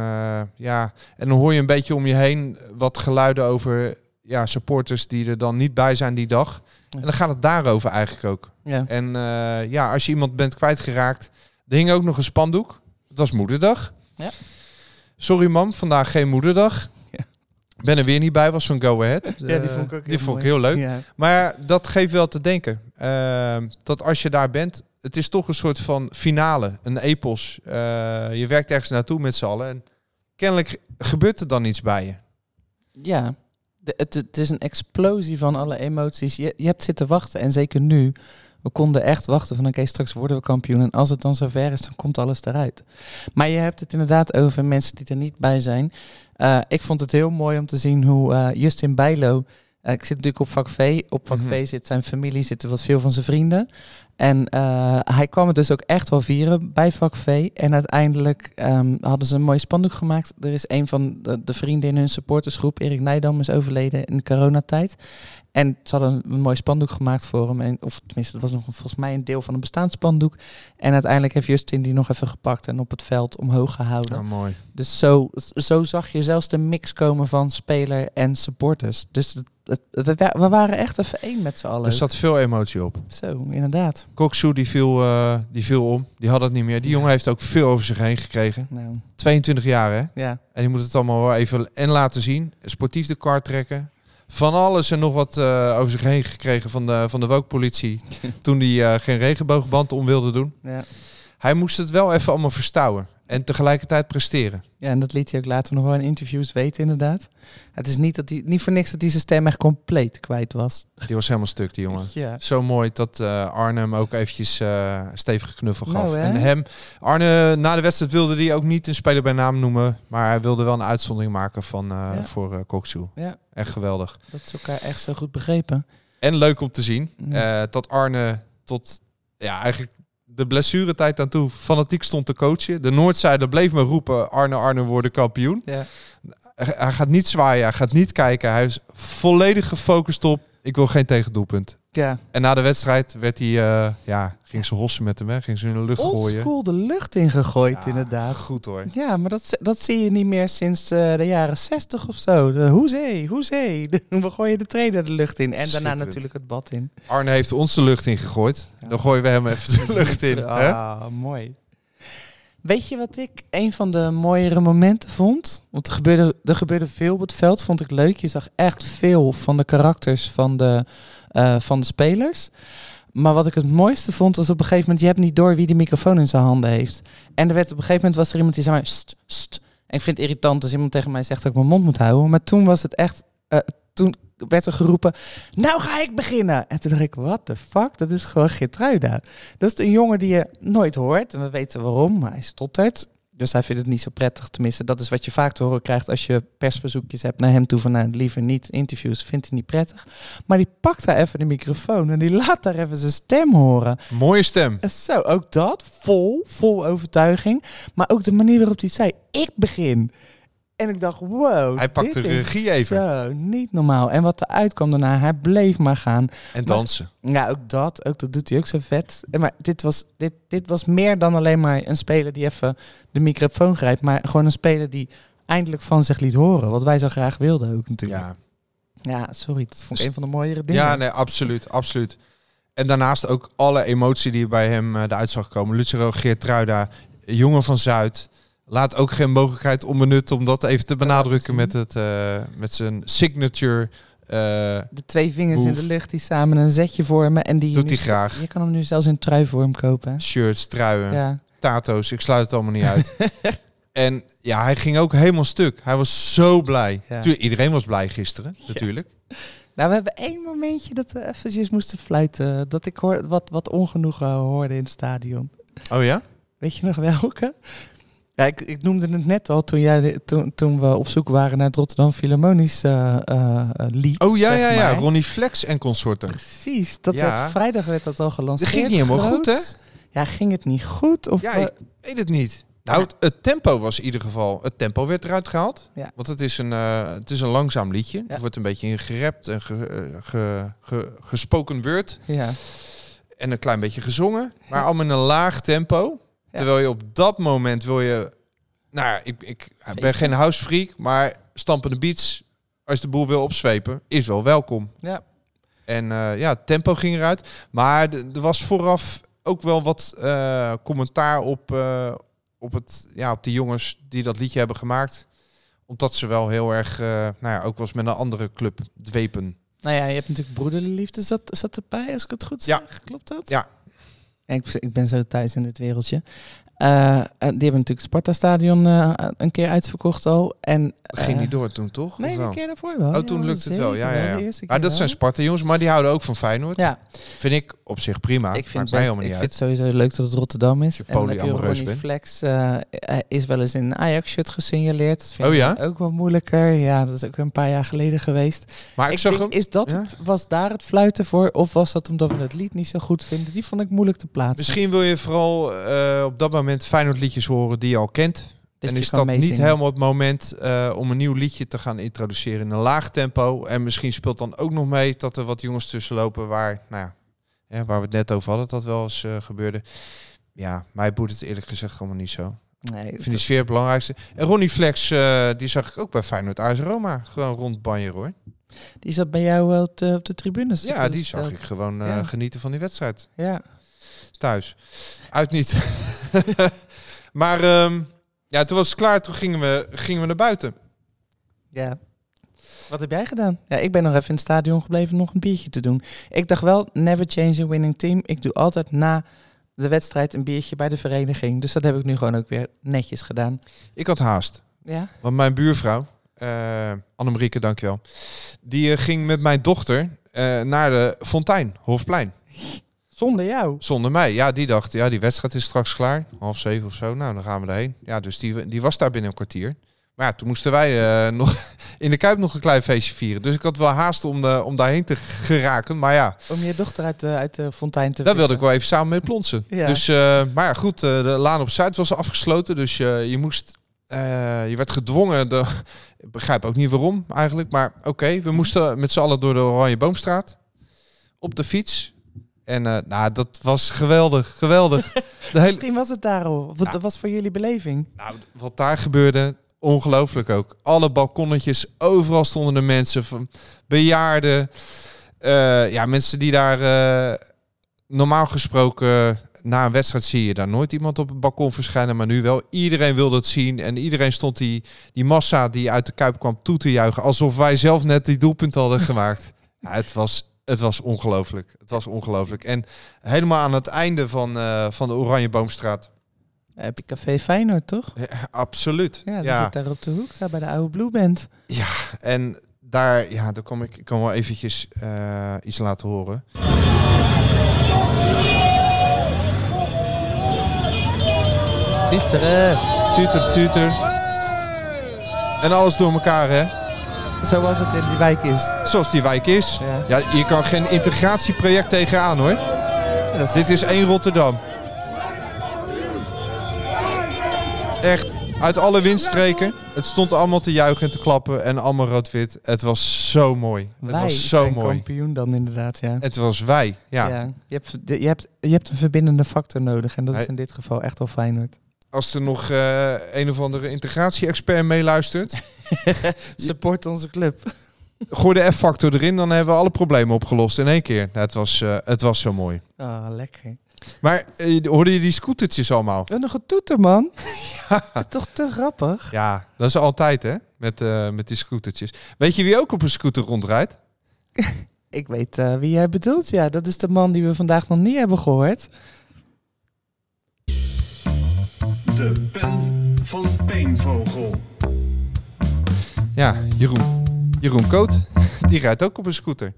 ja, en dan hoor je een beetje om je heen wat geluiden over ja, supporters die er dan niet bij zijn die dag. En dan gaat het daarover eigenlijk ook. Ja. En eh, ja, als je iemand bent kwijtgeraakt, er hing ook nog een spandoek. Het was moederdag. Ja. Sorry mam, vandaag geen moederdag. Ja. Ben er weer niet bij, was van Go Ahead. Ja, die Eh, vond ik ook die heel vond ik mooi. heel leuk. Maar dat geeft wel te denken. Ehm, dat als je daar bent, het is toch een soort van finale, een epos. Eh, je werkt ergens naartoe met z'n allen. En kennelijk gebeurt er dan iets bij je. Ja, het, het is een explosie van alle emoties. Je, je hebt zitten wachten en zeker nu. We konden echt wachten van oké, straks worden we kampioen. En als het dan zover is, dan komt alles eruit. Maar je hebt het inderdaad over mensen die er niet bij zijn. Eh, ik vond het heel mooi om te zien hoe eh, Justin Bijlo... eh, ik zit natuurlijk op vak V. Op vak Mhm. V zit zijn familie, zitten wat veel van zijn vrienden. En eh, hij kwam het dus ook echt wel vieren bij vak V. En uiteindelijk ehm, hadden ze een mooi spandoek gemaakt. Er is een van de, de vrienden in hun supportersgroep, Erik Nijdam, is overleden in de coronatijd. En ze hadden een mooi spandoek gemaakt voor hem. En, of tenminste, dat was nog volgens mij een deel van een bestaand spandoek. En uiteindelijk heeft Justin die nog even gepakt en op het veld omhoog gehouden. Nou, mooi. Dus zo, zo zag je zelfs de mix komen van speler en supporters. Dus het, het- we waren echt even één met z'n allen. Er zat veel emotie op. Zo, inderdaad. Koksu die viel, eh, die viel om. Die had het niet meer. Die jongen heeft ook veel over zich heen gekregen. Nou, 22 jaar hè. ja. En die moet het allemaal wel even en laten zien. Sportief de kar trekken. Van alles en nog wat eh, over zich heen gekregen van de, van de wookpolitie. toen hij eh, geen regenboogband om wilde doen. Ja. Hij moest het wel even allemaal verstouwen. En tegelijkertijd presteren. ja, en dat liet hij ook later nog wel in interviews weten, inderdaad. Het is niet, dat hij, niet voor niks dat hij zijn stem echt compleet kwijt was. Die was helemaal stuk, die jongen. Ja. Zo mooi dat eh Arne hem ook eventjes een stevige knuffel gaf. Nou, en hem, Arne, na de wedstrijd wilde hij ook niet een speler bij naam noemen. Maar hij wilde wel een uitzondering maken van, eh, Ja. voor uh, Koksu. ja, Echt geweldig. dat is elkaar echt zo goed begrepen. En leuk om te zien Ja. eh, dat Arne tot ja, eigenlijk de blessuretijd aan toe fanatiek stond te coachen. De Noordzijde bleef maar roepen, Arne, Arne worden kampioen. Ja. Hij gaat niet zwaaien, hij gaat niet kijken. Hij is volledig gefocust op, ik wil geen tegendoelpunt. Ja, En na de wedstrijd werd hij, eh, ja, ging ze hossen met hem, hè? ging ze in de lucht gooien. oldschool de lucht ingegooid Ja, inderdaad. Goed hoor. Ja, maar dat, dat zie je niet meer sinds eh, de jaren 60 of zo. De hoezee, hoezee. De- We gooien de trainer de lucht in. En daarna natuurlijk het bad in. Arne heeft ons de lucht in gegooid. Ja. Dan gooien we hem even de lucht in. hè? Ah, mooi. Weet je wat ik een van de mooiere momenten vond? Want er gebeurde, er gebeurde veel op het veld, vond ik leuk. Je zag echt veel van de karakters van de, eh, van de spelers. Maar wat ik het mooiste vond, was op een gegeven moment... je hebt niet door wie de microfoon in zijn handen heeft. En er werd op een gegeven moment was er iemand die zei maar... St, st. En ik vind het irritant als iemand tegen mij zegt dat ik mijn mond moet houden. Maar toen was het echt... eh, toen werd er geroepen, nou ga ik beginnen. En toen dacht ik, what the fuck? Dat is gewoon Geertruida. Dat is een jongen die je nooit hoort. En we weten waarom, maar hij stottert. Dus hij vindt het niet zo prettig. Tenminste, dat is wat je vaak te horen krijgt als je persverzoekjes hebt naar hem toe. Van nou, liever niet interviews, vindt hij niet prettig. Maar die pakt daar even de microfoon en die laat daar even zijn stem horen. Mooie stem. En zo, ook dat, vol, vol overtuiging. Maar ook de manier waarop hij zei, ik begin. En ik dacht, wow. Hij pakt dit de regie even. Zo, niet normaal. En wat eruit kwam daarna, hij bleef maar gaan. En dansen. Ja, ook dat. Ook dat doet hij ook zo vet. Maar dit was, dit, dit was meer dan alleen maar een speler die even de microfoon grijpt. Maar gewoon een speler die eindelijk van zich liet horen. Wat wij zo graag wilden ook natuurlijk. Ja. Ja, sorry. Dat vond ik een van de mooiere dingen. ja, nee, absoluut, absoluut. En daarnaast ook alle emotie die bij hem uh, eruit zag komen. Lucero Geertruida, jongen van Zuid. Laat ook geen mogelijkheid onbenut om dat even te benadrukken met, het, uh, met zijn signature. Uh, de twee vingers move. in de lucht die samen een zetje vormen. En die Doet hij graag. Je kan hem nu zelfs in truivorm kopen. Shirts, truien, ja. tato's. Ik sluit het allemaal niet uit. en ja, hij ging ook helemaal stuk. Hij was zo blij. Ja. Tuurlijk, iedereen was blij gisteren, ja. natuurlijk. Nou, we hebben één momentje dat we eventjes moesten fluiten. Dat ik hoor, wat, wat ongenoegen hoorde in het stadion. Oh ja? Weet je nog welke? Ja, ik, ik noemde het net al toen, jij, toen, toen we op zoek waren naar het Rotterdam Philharmonisch uh, uh, lied. Oh ja, ja, ja. maar. Ronnie Flex en consorten. Precies. Dat ja. werd, vrijdag werd dat al gelanceerd. Dat ging niet helemaal groot. goed, hè? Ja, ging het niet goed? Of ja, ik weet het niet. Nou, het, tempo was in ieder geval... Het tempo werd eruit gehaald. Ja. Want het is, een, uh, het is een langzaam liedje. Ja. Het wordt een beetje gerept en ge, ge, ge, gespoken word. Ja. En een klein beetje gezongen. Maar allemaal in een laag tempo. Ja. Terwijl je op dat moment wil je... Nou, ik, ik ben geen house freak, maar stampende beats... Als je de boel wil opzwepen, is wel welkom. Ja. En uh, ja, het tempo ging eruit. Maar er was vooraf ook wel wat uh, commentaar op, uh, op, het, ja, op die jongens die dat liedje hebben gemaakt. Omdat ze wel heel erg, eh, nou ja, ook eens met een andere club dwepen. Nou ja, je hebt natuurlijk broederlijke liefde zat, zat erbij, als ik het goed Ja. zeg. Klopt dat? Ja. Ik, ik ben zo thuis in dit wereldje. Eh, die hebben natuurlijk het Sparta-stadion eh, een keer uitverkocht al. En, Dat ging niet door toen, toch? Nee, een keer daarvoor wel. Oh, Ja, toen lukte het wel. Ja, ja, ja. Maar dat zijn. Sparta jongens, maar die houden ook van Feyenoord. Ja, Vind ik op zich prima. ik vind, best, ik vind het sowieso leuk dat het Rotterdam is. En polyamoreus Ronnie bent. Flex is wel eens in een Ajax-shirt gesignaleerd. Dat vind Oh ik ja? Ook wel moeilijker. Ja, dat is ook weer een paar jaar geleden geweest. Maar ik, ik zag denk, hem. is dat Ja? het- was daar het fluiten voor? Of was dat omdat we het lied niet zo goed vinden? Die vond ik moeilijk te plaatsen. Misschien wil je vooral op dat moment Feyenoord liedjes horen die je al kent. Dat en is dat niet helemaal het moment eh, om een nieuw liedje te gaan introduceren in een laag tempo? En misschien speelt dan ook nog mee dat er wat jongens tussen lopen waar, nou ja, hè, waar we het net over hadden, dat wel eens eh, gebeurde. Ja, mij boeit het eerlijk gezegd allemaal niet zo. Nee, Ik vind die sfeer het belangrijkste. En Ronnie Flex, eh, die zag ik ook bij Feyenoord AS Roma. Gewoon rond Banjer hoor. die zat bij jou op de, op de tribunes. Ja, die zag ik gewoon Ja. genieten van die wedstrijd. Ja. Thuis. Uit niet. maar ehm, ja, toen was het klaar. Toen gingen we, gingen we naar buiten. ja. Wat heb jij gedaan? Ja, ik ben nog even in het stadion gebleven nog een biertje te doen. Ik dacht wel, never change a winning team. Ik doe altijd na de wedstrijd een biertje bij de vereniging. Dus dat heb ik nu gewoon ook weer netjes gedaan. Ik had haast. Ja? Want mijn buurvrouw, eh Annemarieke, dankjewel. Die eh, ging met mijn dochter eh, naar de Fontein, Hofplein. Zonder jou. Zonder mij. Ja, die dacht, ja, die wedstrijd is straks klaar. Half zeven of zo. Nou, dan gaan we erheen. Ja, dus die, die was daar binnen een kwartier. Maar ja, toen moesten wij eh, nog in de Kuip nog een klein feestje vieren. Dus ik had wel haast om, eh, om daarheen te geraken. Maar ja, Om je dochter uit de, uit de fontein te Daar wilde ik wel even samen mee plonsen. Ja. Dus, eh, maar ja, goed, eh, de laan op Zuid was afgesloten. Dus eh, je moest, eh, je werd gedwongen. De, ik begrijp ook niet waarom eigenlijk. Maar oké, we moesten met z'n allen door de Oranje Boomstraat. Op de fiets. En eh, nou, dat was geweldig, geweldig. De hele, Misschien was het daarom. Wat dat was voor jullie beleving? nou, wat daar gebeurde, ongelooflijk ook. Alle balkonnetjes, overal stonden de mensen, van bejaarden. eh, ja, mensen die daar eh, normaal gesproken na een wedstrijd zie je daar nooit iemand op het balkon verschijnen, maar nu wel. Iedereen wilde het zien en iedereen stond die, die massa die uit de Kuip kwam toe te juichen, alsof wij zelf net die doelpunt hadden gemaakt. Ja, het was, het was ongelooflijk. Het was ongelooflijk. En helemaal aan het einde van, eh, van de Oranje Boomstraat. Dan heb je Café Feyenoord, toch? Ja, absoluut. Ja, ja. zit daar op de hoek, daar bij de oude Blue Band. Ja, en daar, ja, daar kom ik, ik kan wel eventjes eh, iets laten horen. Tuteren. Tuter, tuter. En alles door elkaar, hè? Zoals het in die wijk is. Zoals die wijk is. Ja. Ja, je kan geen integratieproject tegenaan, hoor. is- Dit is één Rotterdam. Echt, uit alle windstreken. Het stond allemaal te juichen en te klappen en allemaal rood-wit. Het was zo mooi. Het was zo zijn mooi. kampioen dan inderdaad, ja. Het was wij, ja. Ja. Je, hebt, je, hebt, je hebt een verbindende factor nodig. En dat is in dit geval echt wel Feyenoord. Als er nog eh, een of andere integratie-expert meeluistert, Support onze club. gooi de F-factor erin, dan hebben we alle problemen opgelost in één keer. Nou, het, was, eh, het was zo mooi. Ah, lekker. Maar eh, hoorde je die scootertjes allemaal? En nog een toeter, man. Dat is toch te grappig? Ja, dat is altijd hè, met, eh, met die scootertjes. Weet je wie ook op een scooter rondrijdt? Ik weet eh, wie jij bedoelt, ja. Dat is de man die we vandaag nog niet hebben gehoord. De pen van Peenvogel. Ja, Jeroen. Jeroen Koot, die rijdt ook op een scooter.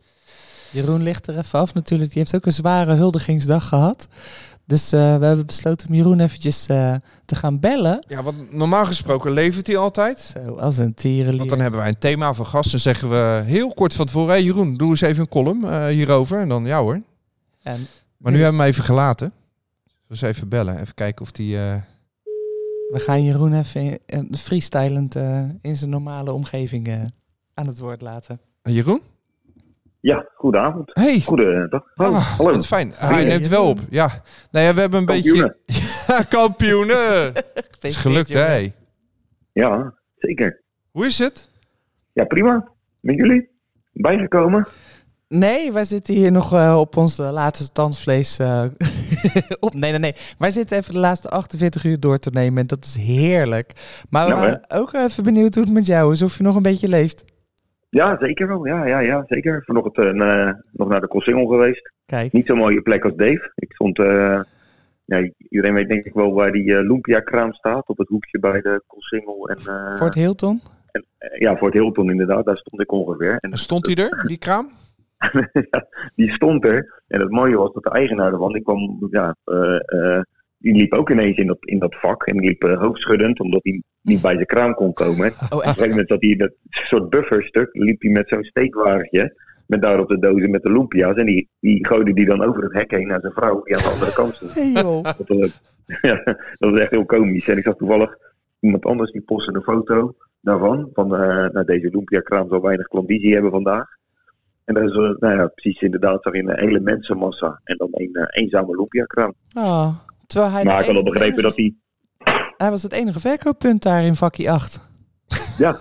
Jeroen ligt er even af natuurlijk. Die heeft ook een zware huldigingsdag gehad. Dus eh, we hebben besloten om Jeroen eventjes eh, te gaan bellen. Ja, want normaal gesproken levert hij altijd. Zo, als een tierenlier. Want dan hebben wij een thema van gasten. zeggen we heel kort van tevoren... Hé Jeroen, doe eens even een column eh, hierover. En dan ja hoor. En Maar nu hebben we hem even gelaten. Dus even bellen. Even kijken of die... eh, we gaan Jeroen even in, eh, freestylend eh, in zijn normale omgeving eh, aan het woord laten. Jeroen? Ja, goedenavond. Hey. Goedendag. Hallo. Ah, Hallo. Wat fijn. Hij neemt wel op. Ja. Nou ja, we hebben een Kampioenen. beetje... Ja, kampioenen. Het is gelukt, hè? Ja, zeker. Hoe is het? Ja, prima. Met jullie? Bijgekomen? Nee, wij zitten hier nog eh, op ons eh, laatste tandvlees eh, op. Nee, nee, nee. Wij zitten even de laatste 48 uur door te nemen en dat is heerlijk. Maar we Nou, waren ook even benieuwd hoe het met jou is, of je nog een beetje leeft. Ja, zeker wel. Ja, ja, ja zeker. Vanochtend eh, nog naar de Kossingel geweest. Kijk, Niet zo'n mooie plek als Dave. Ik stond, eh, ja, iedereen weet denk ik wel waar die eh, Lumpia-kraam staat. Op het hoekje bij de Kossingel. En, eh, Fort Hilton. ja, voor het Hilton inderdaad. Daar stond ik ongeveer. En Stond hij er, die kraam? Die stond er. En het mooie was dat de eigenaar ervan, die kwam, ja, eh, eh, die liep ook ineens in dat, in dat vak. En die liep eh, hoofdschuddend, omdat hij niet bij zijn kraam kon komen. Oh, Op een gegeven moment zat hij dat soort bufferstuk, liep hij met zo'n steekwagentje. Met daarop de dozen met de lumpia's. En die, die gooide die dan over het hek heen naar zijn vrouw, die aan de andere kant stond. Hey. Dat, was- ja, dat was echt heel komisch. En ik zag toevallig iemand anders die postte een foto daarvan. Van nou, deze Lumpia-kraam zal weinig klandizie hebben vandaag. En dat is, eh, nou ja, precies inderdaad, zag je een hele mensenmassa. En dan een eh, eenzame Lumpia-kraam. Oh, terwijl hij, Maar ik had al enige- begrepen dat hij... hij was het enige verkooppunt daar in vakkie 8. Ja,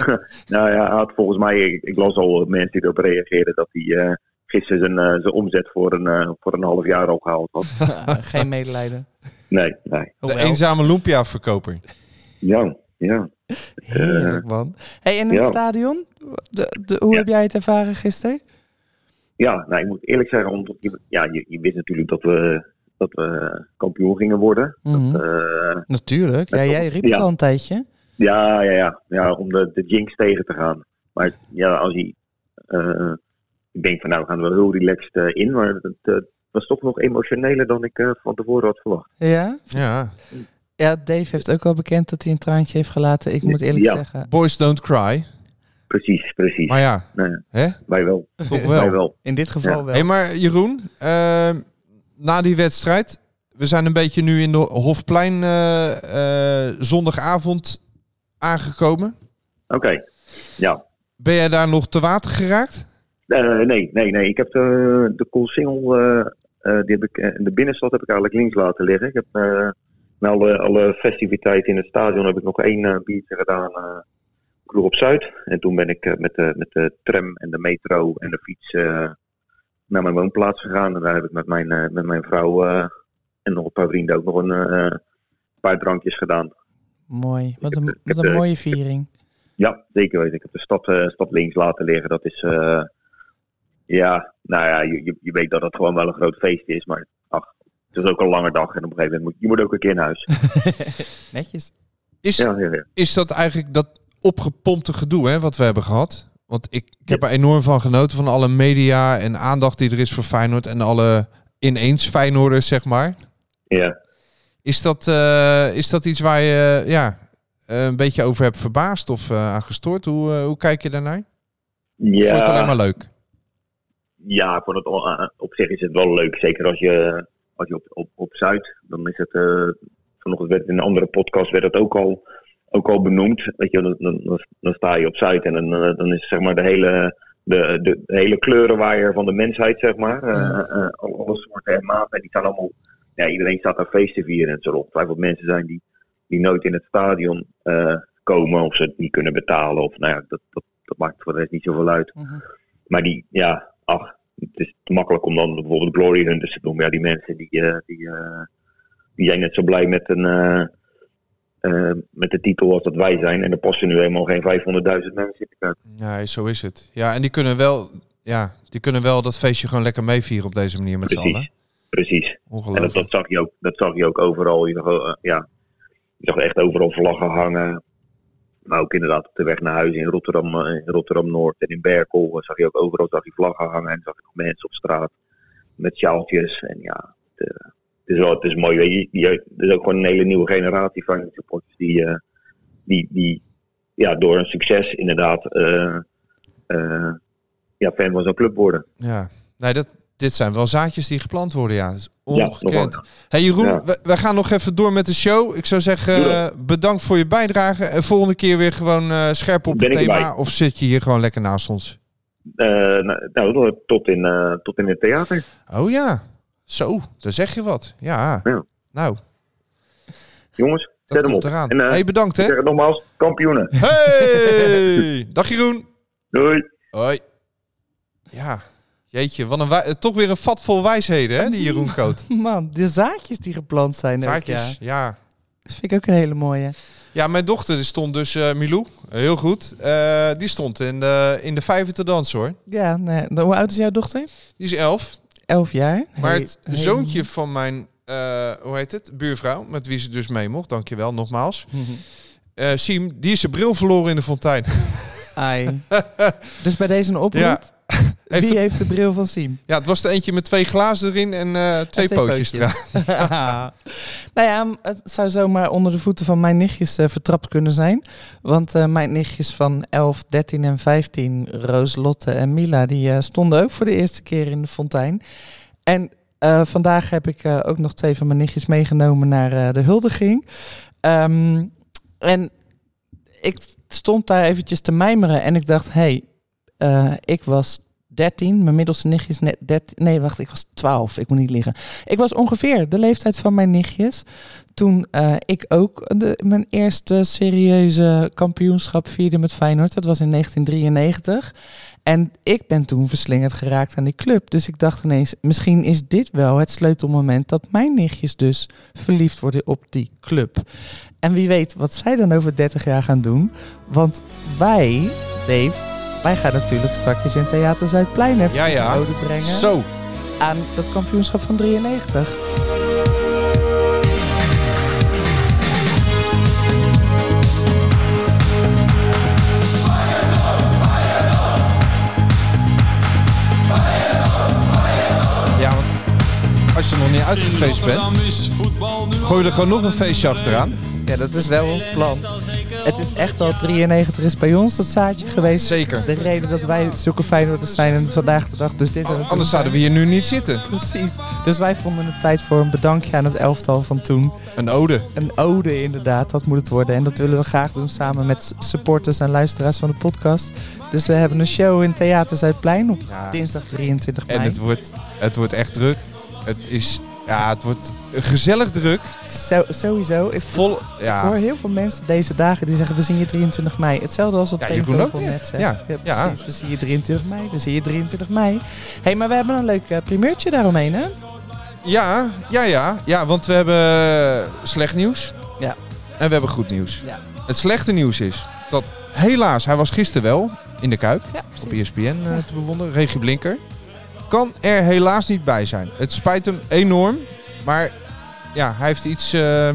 nou ja, hij had volgens mij, ik, ik las al mensen die erop reageerden, dat hij eh, gisteren zijn, eh, zijn omzet voor een, eh, voor een half jaar al gehaald had. Geen medelijden. Nee, nee. De eenzame Lumpia-verkoper. Ja, ja. Heerlijk man. Hey, en in het stadion? De, de, hoe Ja. heb jij het ervaren gisteren? Ja, nou, ik moet eerlijk zeggen, omdat je, ja, je, je wist natuurlijk dat we, dat we kampioen gingen worden. Mhm. Eh, Natuurlijk. Ja, jij riep het al een tijdje. ja, ja, ja, ja, om de, de jinx tegen te gaan. Maar ja, als je, eh, ik denk van nou, we gaan er wel heel relaxed eh, in, maar het eh, was toch nog emotioneler dan ik eh, van tevoren had verwacht. Ja? Ja. Ja, Dave heeft ook al bekend dat hij een traantje heeft gelaten. Ik moet eerlijk Ja. zeggen, Boys don't cry. Precies, precies. Maar ja, Nee, hè? wij wel. Toch Wij wel. wel. in dit geval Ja. wel. Hé, maar Jeroen, ehm, na die wedstrijd, we zijn een beetje nu in de Hofplein eh, eh, zondagavond aangekomen. Oké, ja. Ben jij daar nog te water geraakt? Eh, nee, nee, nee. Ik heb de, de Coolsingel, eh eh, die heb ik, in de binnenstad heb ik eigenlijk links laten liggen. Ik heb eh, na alle, alle festiviteiten in het stadion heb ik nog één eh, biertje gedaan. eh Kroeg op Zuid. En toen ben ik eh, met, de, met de tram en de metro en de fiets eh, naar mijn woonplaats gegaan. En daar heb ik met mijn, eh, met mijn vrouw eh, en nog een paar vrienden ook nog een eh, paar drankjes gedaan. Mooi. Wat een, wat een mooie viering. Ja, zeker weten. Ik heb de stad, eh, stad links laten liggen. Dat is, eh, ja, nou ja, je, je, weet dat het gewoon wel een groot feest is. Maar het is ook een lange dag. En op een gegeven moment moet je moet ook een keer naar huis. Netjes. Is, Ja, ja, ja. is dat eigenlijk dat opgepompte gedoe hè, wat we hebben gehad? Want ik, ik heb er enorm van genoten van alle media en aandacht die er is voor Feyenoord en alle ineens Feyenoorders, zeg maar. ja. Is dat, eh, is dat iets waar je ja, eh, een beetje over hebt verbaasd of eh, aan gestoord? Hoe, hoe kijk je daarnaar? Of Vond je het alleen maar leuk? Ja, voor het, op zich is het wel leuk. Zeker als je, als je op, op, op Zuid, dan is het. eh vanochtend werd in een andere podcast werd het ook al, ook al benoemd. Weet je, dan, dan, dan- sta je op Zuid en dan, eh, dan is zeg maar de hele, de, de, de hele kleurenwaaier van de mensheid, zeg maar. Eh, al- alle soorten en maten. En die staan allemaal. Ja, iedereen staat daar feest te vieren en zo. Ongetwijfeld mensen zijn die, die nooit in het stadion komen of ze het niet kunnen betalen. Of nou ja, dat, dat, dat maakt voor de rest niet zoveel uit. Mhm. Maar die, ja, ach, het is te makkelijk om dan bijvoorbeeld Glory Hunters te noemen. Ja, die mensen die, eh, die, eh, die zijn net zo blij met, een, eh, met de titel als dat wij zijn. En er passen nu helemaal geen 500.000 mensen in de kuip. Ja, zo is het. Ja, en die kunnen wel, ja, die kunnen wel dat feestje gewoon lekker meevieren op deze manier met z'n allen. Precies, precies. En dat, Ongelooflijk. dat, zag je ook, dat zag je ook overal. Je ja, je zag echt overal vlaggen hangen. Maar ook inderdaad op de weg naar huis in Rotterdam, eh, in Rotterdam Noord en in Berkel eh, zag je ook overal zag je vlaggen hangen. En zag je mensen op straat met sjaaltjes. En ja, het, eh, het is, wel, het is mooi. Weet je, er is ook gewoon een hele nieuwe generatie van supporters die, die, die ja, door een succes inderdaad ja, fan van zo'n club worden. Ja, nee, dat, dit zijn wel zaadjes die geplant worden, ja. Dat is ongekend. hey Jeroen, Ja. we, we gaan nog even door met de show. Ik zou zeggen, eh, bedankt voor je bijdrage. En volgende keer weer gewoon eh, scherp op Ben het thema. erbij. Of zit je hier gewoon lekker naast ons? Eh, nou, nou, tot in, tot in het theater. Oh ja, zo, daar zeg je wat. Ja, Ja. nou, Jongens, dat zet hem op. eraan. En, hey, bedankt hè. nogmaals, kampioenen. Hey, dag Jeroen. Doei. Hoi. Ja, Jeetje, wat een toch weer een vat vol wijsheden, hè, die Jeroen Koot. Man, de zaadjes die geplant zijn jaar. ja. Dat vind ik ook een hele mooie. Ja, mijn dochter stond dus, eh, Milou, heel goed. Eh, die stond in de, in de vijver te dansen, hoor. Ja, nee. hoe oud is jouw dochter? Die is elf. Elf jaar. Maar Hey- het hey. zoontje van mijn, eh, hoe heet het, buurvrouw, met wie ze dus mee mocht, dankjewel nogmaals. Mhm. Eh Siem, die is zijn bril verloren in de fontein. Ai. dus bij deze een oproep. Ja. Heeft Wie de- heeft de bril van Siem? Ja, het was er eentje met twee glazen erin en eh, twee, twee pootjes pootjes. nou ja, het zou zomaar onder de voeten van mijn nichtjes eh, vertrapt kunnen zijn. Want eh, mijn nichtjes van 11, 13 en 15, Roos, Lotte en Mila, die stonden ook voor de eerste keer in de fontein. En vandaag heb ik ook nog twee van mijn nichtjes meegenomen naar de huldiging. Ehm, en ik stond daar eventjes te mijmeren en ik dacht, hé, hey, ik was 13, mijn middelste nichtje net 13. Nee, wacht, ik was 12. Ik moet niet liggen. Ik was ongeveer de leeftijd van mijn nichtjes. Toen eh, ik ook de, mijn eerste serieuze kampioenschap vierde met Feyenoord. Dat was in 1993. En ik ben toen verslingerd geraakt aan die club. Dus ik dacht ineens, misschien is dit wel het sleutelmoment dat mijn nichtjes dus verliefd worden op die club. En wie weet wat zij dan over 30 jaar gaan doen. Want wij, Dave, wij gaan natuurlijk straks in Theater Zuidplein even Ja, ja. brengen Zo. aan dat kampioenschap van 93. Als je nog niet uitgefeest bent, gooi je er gewoon nog een feestje achteraan. Ja, dat is wel ons plan. Het is echt al 93 is bij ons dat zaadje geweest. Zeker. De reden dat wij zulke Feyenoorders zijn en vandaag de dag dus dit doen Anders zouden we hier nu niet zitten. Precies. Dus wij vonden het tijd voor een bedankje aan het elftal van toen. Een ode. Een ode inderdaad, dat moet het worden. En dat willen we graag doen samen met supporters en luisteraars van de podcast. Dus we hebben een show in Theater Zuidplein op Ja. dinsdag 23 mei. En het wordt, het wordt echt druk. Het is, ja, het wordt gezellig druk. Zo, sowieso. Ik, Vol, ik hoor ja. heel veel mensen deze dagen die zeggen we zien je 23 mei. Hetzelfde als wat Ja, ja, ook net. net zegt. Ja, ja. precies. We zien je 23 mei. We zien je 23 mei. hey, maar we hebben een leuk eh, primeurtje daaromheen, hè? Ja, ja, ja. Ja, want we hebben slecht nieuws. Ja. En we hebben goed nieuws. Ja. Het slechte nieuws is dat helaas, hij was gisteren wel in de Kuip. Ja, op E ESPN eh, te bewonderen. Regie Blinker. Kan er helaas niet bij zijn. Het spijt hem enorm. Maar ja, hij heeft iets eh,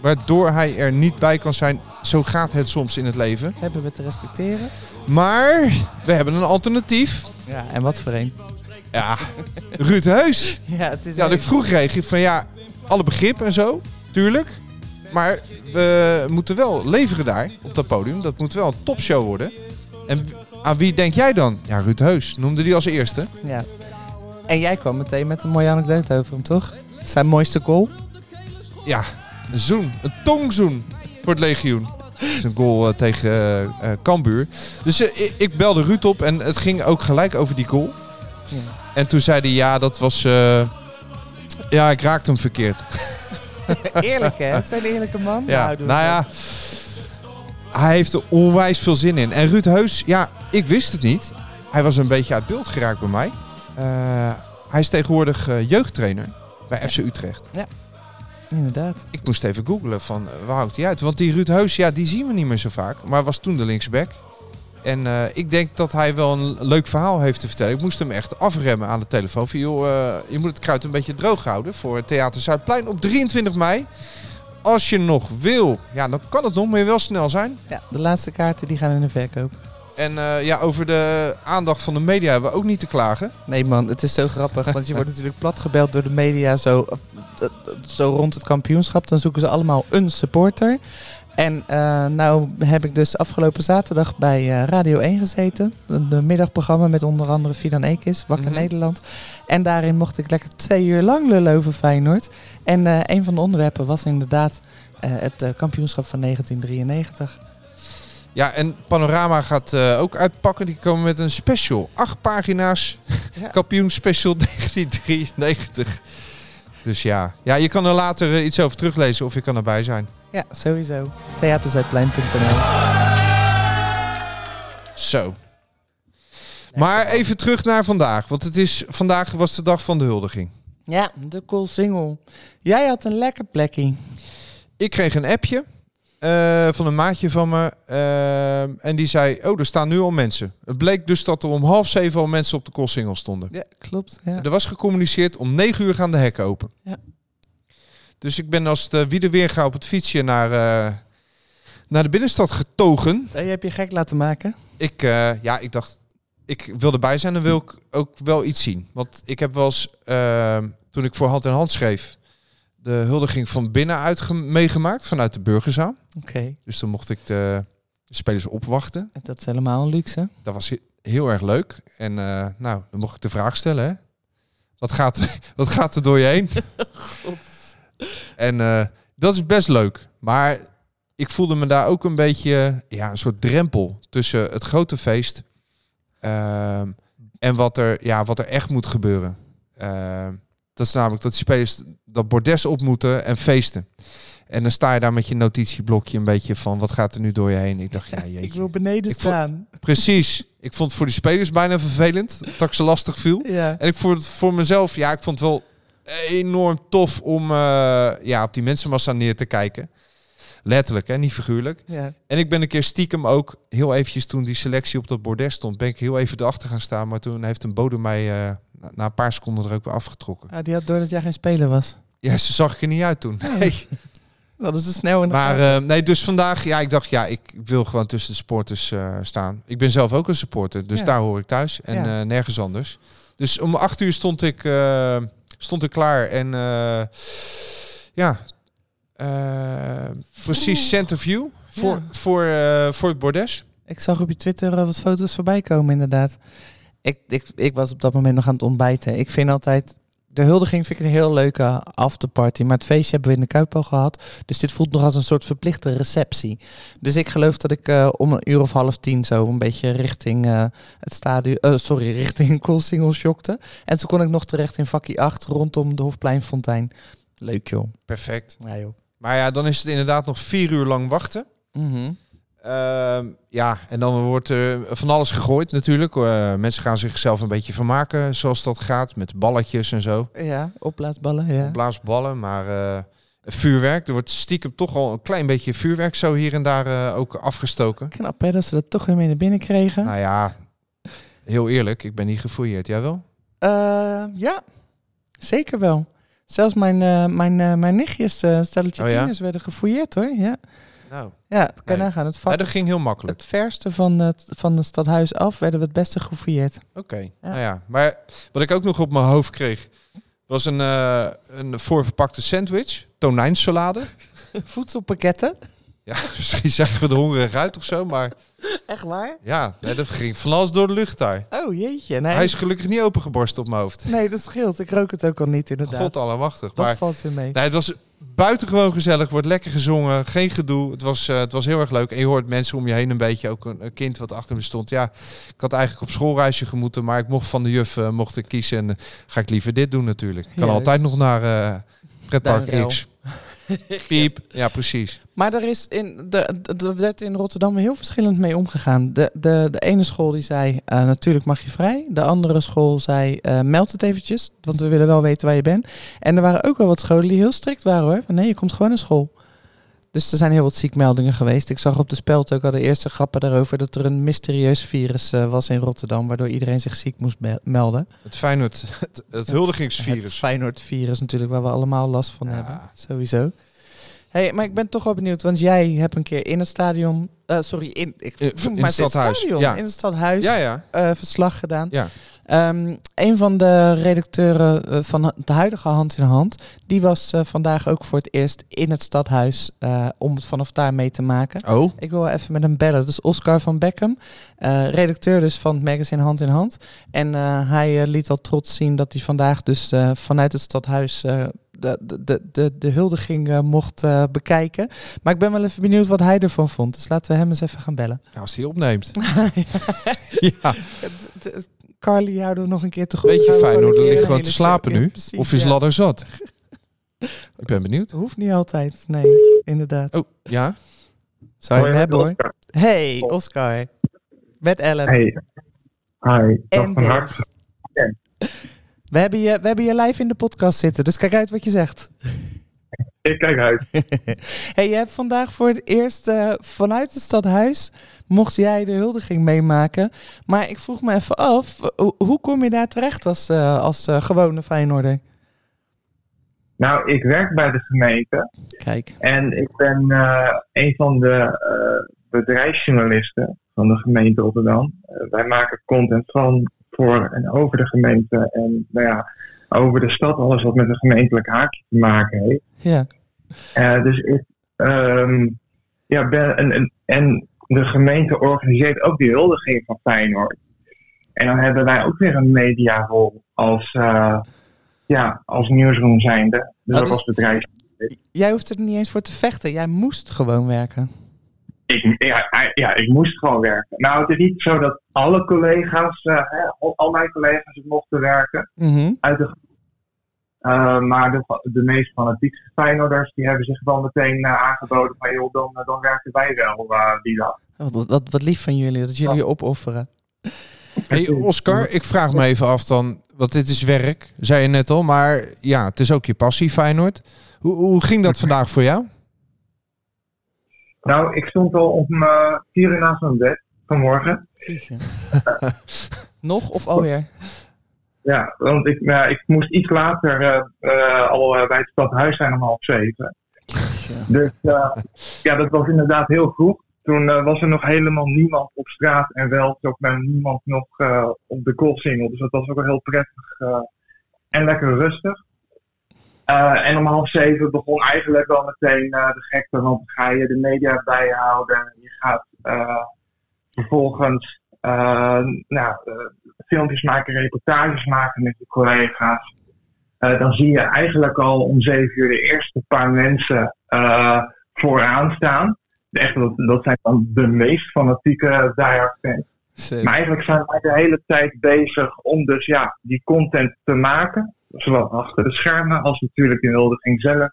waardoor hij er niet bij kan zijn. Zo gaat het soms in het leven. Hebben we te respecteren. Maar we hebben een alternatief. Ja, en wat voor een? Ja, Ruud Heus. Ja, het is Ja, dat ik vroeg van ja, alle begrip en zo, tuurlijk. Maar we moeten wel leveren daar, op dat podium. Dat moet wel een topshow worden. En aan wie denk jij dan? Ja, Ruud Heus, noemde die als eerste. Ja. En jij kwam meteen met een mooie anekdote over hem, toch? Zijn mooiste goal? Ja, een zoen, een tongzoen voor het legioen. Dat is een goal eh, tegen eh, Cambuur. Dus ik, ik belde Ruud op en het ging ook gelijk over die goal. Ja. En toen zei hij ja, dat was... ja, ik raakte hem verkeerd. Eerlijk, hè? Is een eerlijke man. Ja, Nou, nou ja, hij heeft er onwijs veel zin in. En Ruud Heus, ja, ik wist het niet. Hij was een beetje uit beeld geraakt bij mij. Eh, hij is tegenwoordig eh, jeugdtrainer bij FC Utrecht. Inderdaad. Ik moest even googlen van eh, waar houdt hij uit. Want die Ruud Heus, ja, die zien we niet meer zo vaak. Maar was toen de linksback. En ik denk dat hij wel een leuk verhaal heeft te vertellen. Ik moest hem echt afremmen aan de telefoon. Van, joh, je moet het kruid een beetje droog houden voor het Theater Zuidplein op 23 mei. Als je nog wil, ja, dan kan het nog, maar je wel snel zijn. Ja, de laatste kaarten die gaan in de verkoop. En eh, ja, over de aandacht van de media hebben we ook niet te klagen. Nee man, het is zo grappig. Want je wordt natuurlijk platgebeld door de media zo, eh, zo rond het kampioenschap. Dan zoeken ze allemaal een supporter. En eh, nou heb ik dus afgelopen zaterdag bij eh, Radio 1 gezeten. Een middagprogramma met onder andere Fidan Ekis, Wakker Mhm. Nederland. En daarin mocht ik lekker twee uur lang lullen over Feyenoord. En eh, een van de onderwerpen was inderdaad eh, het eh, kampioenschap van 1993. Ja, en Panorama gaat eh, ook uitpakken. Die komen met een special. Acht pagina's. Ja. Kampioen special 1993. Dus ja. ja, je kan er later eh, iets over teruglezen of je kan erbij zijn. Ja, sowieso. Theaterzuidplein.nl Zo. Maar even terug naar vandaag. Want het is, vandaag was de dag van de huldiging. Ja, de cool single. Jij had een lekker plekje. Ik kreeg een appje eh, van een maatje van me. eh, en die zei, oh, er staan nu al mensen. Het bleek dus dat er om half zeven al mensen op de Koolsingel stonden. Ja, klopt. Ja. Er was gecommuniceerd, om negen uur gaan de hekken open. Ja. Dus ik ben als de wie weer ga op het fietsje naar, eh, naar de binnenstad getogen. Hey, je hebt je gek laten maken. Ik, ja, ik dacht, ik wil erbij zijn en wil ik ook wel iets zien. Want ik heb wel eens, toen ik voor hand in hand schreef, de huldiging van binnenuit ge- meegemaakt, vanuit de burgerzaal. Oké. Dus dan mocht ik de spelers opwachten. Dat is helemaal een luxe. Dat was he- heel erg leuk. En eh, nou, dan mocht ik de vraag stellen, hè. Wat gaat, wat gaat er door je heen? en eh, dat is best leuk. Maar ik voelde me daar ook een beetje, ja, een soort drempel tussen het grote feest ehm, en wat er, ja, wat er echt moet gebeuren. Ehm, dat is namelijk dat die spelers dat bordes op moeten en feesten. En dan sta je daar met je notitieblokje een beetje van, wat gaat er nu door je heen? Ik dacht, ja, jeetje. Ik wil beneden Ik vond- staan. Precies. Ik vond het voor die spelers bijna vervelend dat ik ze lastig viel. Ja. En ik vond het voor mezelf, ja, ik vond het wel enorm tof om eh, ja, op die mensenmassa neer te kijken. Letterlijk, hè, niet figuurlijk. ja. En ik ben een keer stiekem ook, heel eventjes toen die selectie op dat bordes stond, ben ik heel even erachter gaan staan. Maar toen heeft een bode mij eh, na, een paar seconden er ook weer afgetrokken. Ah, die had door dat jij geen speler was. Ja, ze zag ik er niet uit toen. Nee. Dat is te snel in de Maar eh, nee, dus vandaag, ja, ik dacht, ja, ik wil gewoon tussen de supporters eh, staan. Ik ben zelf ook een supporter, dus Ja. daar hoor ik thuis en Ja. eh, nergens anders. Dus om acht uur stond ik, stond ik klaar en ja, precies center view voor, Ja. voor, voor het bordes. Ik zag op je Twitter wat foto's voorbij komen, inderdaad. Ik, ik, ik was op dat moment nog aan het ontbijten. Ik vind altijd... De huldiging vind ik een heel leuke afterparty. Maar het feestje hebben we in de Kuip al gehad. Dus dit voelt nog als een soort verplichte receptie. Dus ik geloof dat ik eh, om een uur of half tien zo een beetje richting eh, het stadion... eh, sorry, richting Koolsingel shockte. En toen kon ik nog terecht in vakkie 8 rondom de Hofpleinfontein. Leuk joh. Perfect. Ja joh. Maar ja, dan is het inderdaad nog vier uur lang wachten. Mhm. Ehm, ja, en dan wordt er van alles gegooid natuurlijk. Eh, mensen gaan zichzelf een beetje vermaken zoals dat gaat. Met balletjes en zo. Ja, opblaasballen, ja. Blaasballen, maar eh, vuurwerk. Er wordt stiekem toch al een klein beetje vuurwerk zo hier en daar eh, ook afgestoken. Knap hè, dat ze dat toch weer mee naar binnen kregen. Nou ja, heel eerlijk, ik ben niet gefouilleerd. Jij wel? Eh, ja, zeker wel. Zelfs mijn, mijn, mijn nichtjes, stelletje Oh ja? werden gefouilleerd hoor. Ja, Nou, ja dat kan je Nee. nagaan. Het, ja, vak, dat ging heel makkelijk. het verste van het, van het stadhuis af werden we het beste gefouilleerd. Oké, nou ja. Maar wat ik ook nog op mijn hoofd kreeg, was een, eh, een voorverpakte sandwich. Tonijnsalade. Voedselpakketten. Ja, misschien zeggen we er hongerig uit of zo, maar Echt waar? ja, nee, dat ging van alles door de lucht daar. Oh jeetje. Nee, Hij is gelukkig niet opengeborst op mijn hoofd. nee dat scheelt. Ik rook het ook al niet inderdaad. God allemachtig. dat Maar valt weer mee. nee, het was buitengewoon gezellig, wordt lekker gezongen, geen gedoe. Het was, eh, het was heel erg leuk. En je hoort mensen om je heen een beetje, ook een, een kind wat achter me stond. Ja, ik had eigenlijk op schoolreisje gemoeten, maar ik mocht van de juf eh, mocht ik kiezen. En eh, ga ik liever dit doen natuurlijk. Ik kan altijd nog naar pretpark. X. Piep. Ja, precies. Maar er is in de, er werd in Rotterdam heel verschillend mee omgegaan. De, de, de ene school die zei, eh, natuurlijk mag je vrij. De andere school zei, eh, meld het eventjes, want we willen wel weten waar je bent. En er waren ook wel wat scholen die heel strikt waren hoor. Van, nee, je komt gewoon naar school. Dus er zijn heel wat ziekmeldingen geweest. Ik zag op de speld ook al de eerste grappen daarover dat er een mysterieus virus eh, was in Rotterdam, waardoor iedereen zich ziek moest me- melden. Het Feyenoord, het, het Het huldigingsvirus. Feyenoord-virus natuurlijk, waar we allemaal last van Ja. hebben. Sowieso. Hey, maar ik ben toch wel benieuwd, want jij hebt een keer in het stadion... eh, sorry, in, ik, Eh, in maar het stadhuis, stadion, ja. In het stadhuis Ja, ja. eh, verslag gedaan. Ja. Ehm, een van de redacteuren van de huidige Hand in Hand... die was vandaag ook voor het eerst in het stadhuis... om het vanaf daar mee te maken. Oh, Ik wil even met hem bellen. Dat is Oscar van Beckham, redacteur dus van het magazine Hand in Hand. En hij liet al trots zien dat hij vandaag dus vanuit het stadhuis de, de, de, de, de huldiging eh, mocht eh, bekijken. Maar ik ben wel even benieuwd wat hij ervan vond. Dus laten we hem eens even gaan bellen. nou, als hij opneemt. ja, Carly houden we nog een keer te goed. beetje Houden we fijn hoor. Er keer ligt gewoon te slapen nu. precies, Of is ja. ladder zat? Ik ben benieuwd. Hoeft niet altijd, nee, inderdaad. Oh, ja? Zou je hem hebben hoor. Hey, Oscar. Met Ellen. Hey. Hi, dag En van harte. We hebben, je, we hebben je live in de podcast zitten, dus kijk uit wat je zegt. Ik kijk uit. hey, je hebt vandaag voor het eerst eh, vanuit het stadhuis mocht jij de huldiging meemaken. Maar ik vroeg me even af, hoe, kom je daar terecht als, eh, als eh, gewone Feyenoorder? Nou, ik werk bij de gemeente Kijk, en ik ben een van de bedrijfsjournalisten van de gemeente Rotterdam. Wij maken content van, voor en over de gemeente en nou ja, over de stad, alles wat met een gemeentelijk haakje te maken heeft. ja. Eh, dus ik ehm, ja, ben en, en, en de gemeente organiseert ook die huldiging van Feyenoord. En dan hebben wij ook weer een mediarol als, eh, ja, als nieuwsroom zijnde. Dus Ah, ook dus- als bedrijf. Jij hoeft er niet eens voor te vechten, jij moest gewoon werken. Ik, ja, ja, ik moest gewoon werken. Nou, het is niet zo dat alle collega's, eh, hè, al, mijn collega's mochten werken. Mhm. Uit de, Eh, maar de, de meest fanatieke Feyenoorders die hebben zich wel meteen eh, aangeboden van joh, dan, dan werken wij wel eh, die dag. Wat, wat, wat lief van jullie, dat jullie je opofferen. Hey Oscar, ik vraag me even af dan, want dit is werk, zei je net al, maar ja, het is ook je passie Feyenoord. Hoe, hoe ging dat vandaag voor jou? Nou, ik stond al om eh, vier uur naast mijn bed vanmorgen. Nog of alweer? Ja, want ik, ja, ik moest iets later eh, eh, al bij het stadhuis zijn om half zeven. Dus eh, ja, dat was inderdaad heel vroeg. Toen was er nog helemaal niemand op straat en wel ook bij niemand nog op de Koolsingel. Dus dat was ook wel heel prettig en lekker rustig. Eh, en om half zeven begon eigenlijk wel meteen eh, de gekte, want dan ga je de media bijhouden. Je gaat eh, vervolgens nou, filmpjes maken, reportages maken met je collega's. Dan zie je eigenlijk al om zeven uur de eerste paar mensen vooraan staan. Echt, dat, dat zijn dan de meest fanatieke diehard fans. Maar eigenlijk zijn wij de hele tijd bezig om dus ja, die content te maken. Zowel achter de schermen als natuurlijk de huldiging zelf.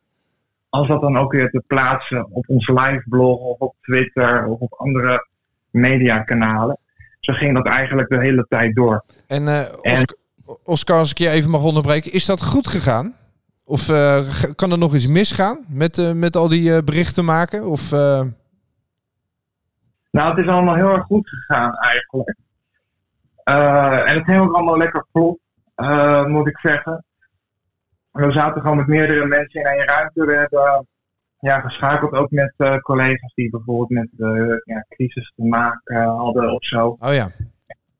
Als dat dan ook weer te plaatsen op ons live blog of op Twitter of op andere mediakanalen. Zo ging dat eigenlijk de hele tijd door. En eh, Oscar, Oscar, als ik je even mag onderbreken, is dat goed gegaan? Of eh, kan er nog iets misgaan met, eh, met al die berichten maken? Of, Nou, het is allemaal heel erg goed gegaan eigenlijk. En het ging ook allemaal lekker vlot, moet ik zeggen. We zaten gewoon met meerdere mensen in één ruimte. We hebben ja, geschakeld ook met eh, collega's die bijvoorbeeld met eh, ja, crisis te maken hadden of zo. Oh ja.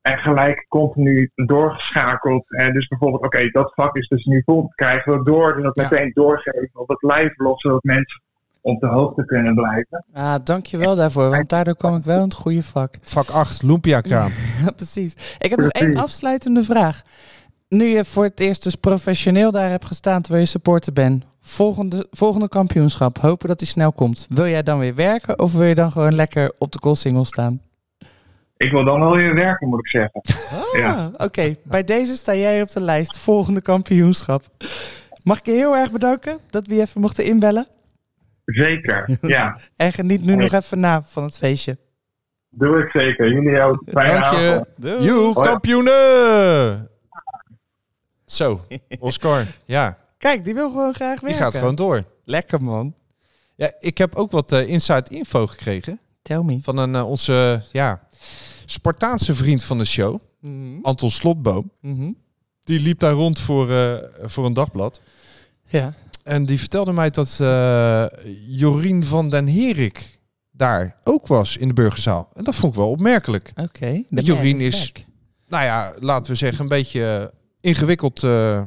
En gelijk continu doorgeschakeld. En dus bijvoorbeeld, oké, dat vak is dus nu vol. Krijgen we door, dus dat meteen doorgeven op het live blog, zodat mensen op de hoogte kunnen blijven. Ah, dankjewel daarvoor, want daardoor kwam ik wel in het goede vak. Vak 8, Lumpia kraam. Ja, precies. Ik heb nog één afsluitende vraag. Nu je voor het eerst dus professioneel daar hebt gestaan terwijl je supporter bent. Volgende, volgende kampioenschap, hopen dat die snel komt. Wil jij dan weer werken of wil je dan gewoon lekker op de goalsingel staan? Ik wil dan wel weer werken, moet ik zeggen. Ah, Oké, bij deze sta jij op de lijst. Volgende kampioenschap. Mag ik je heel erg bedanken dat we je even mochten inbellen? Zeker, ja. En geniet nu nog even na van het feestje. Doe ik zeker. Jullie ook. Fijne Dank je. avond. Doei. Joe, kampioenen! Zo, Oscar. Ja, Kijk, die wil gewoon graag werken. die gaat gewoon door. Lekker man. Ja, ik heb ook wat eh, inside info gekregen Tell me. van een, eh, onze ja, Spartaanse vriend van de show, Mhm. Anton Slotboom. Mhm. Die liep daar rond voor, eh, voor een dagblad. Ja. En die vertelde mij dat Jorien van den Herik daar ook was in de burgerzaal. En dat vond ik wel opmerkelijk. Oké. Jorien is, nou ja, laten we zeggen, een beetje ingewikkeld eh, eh,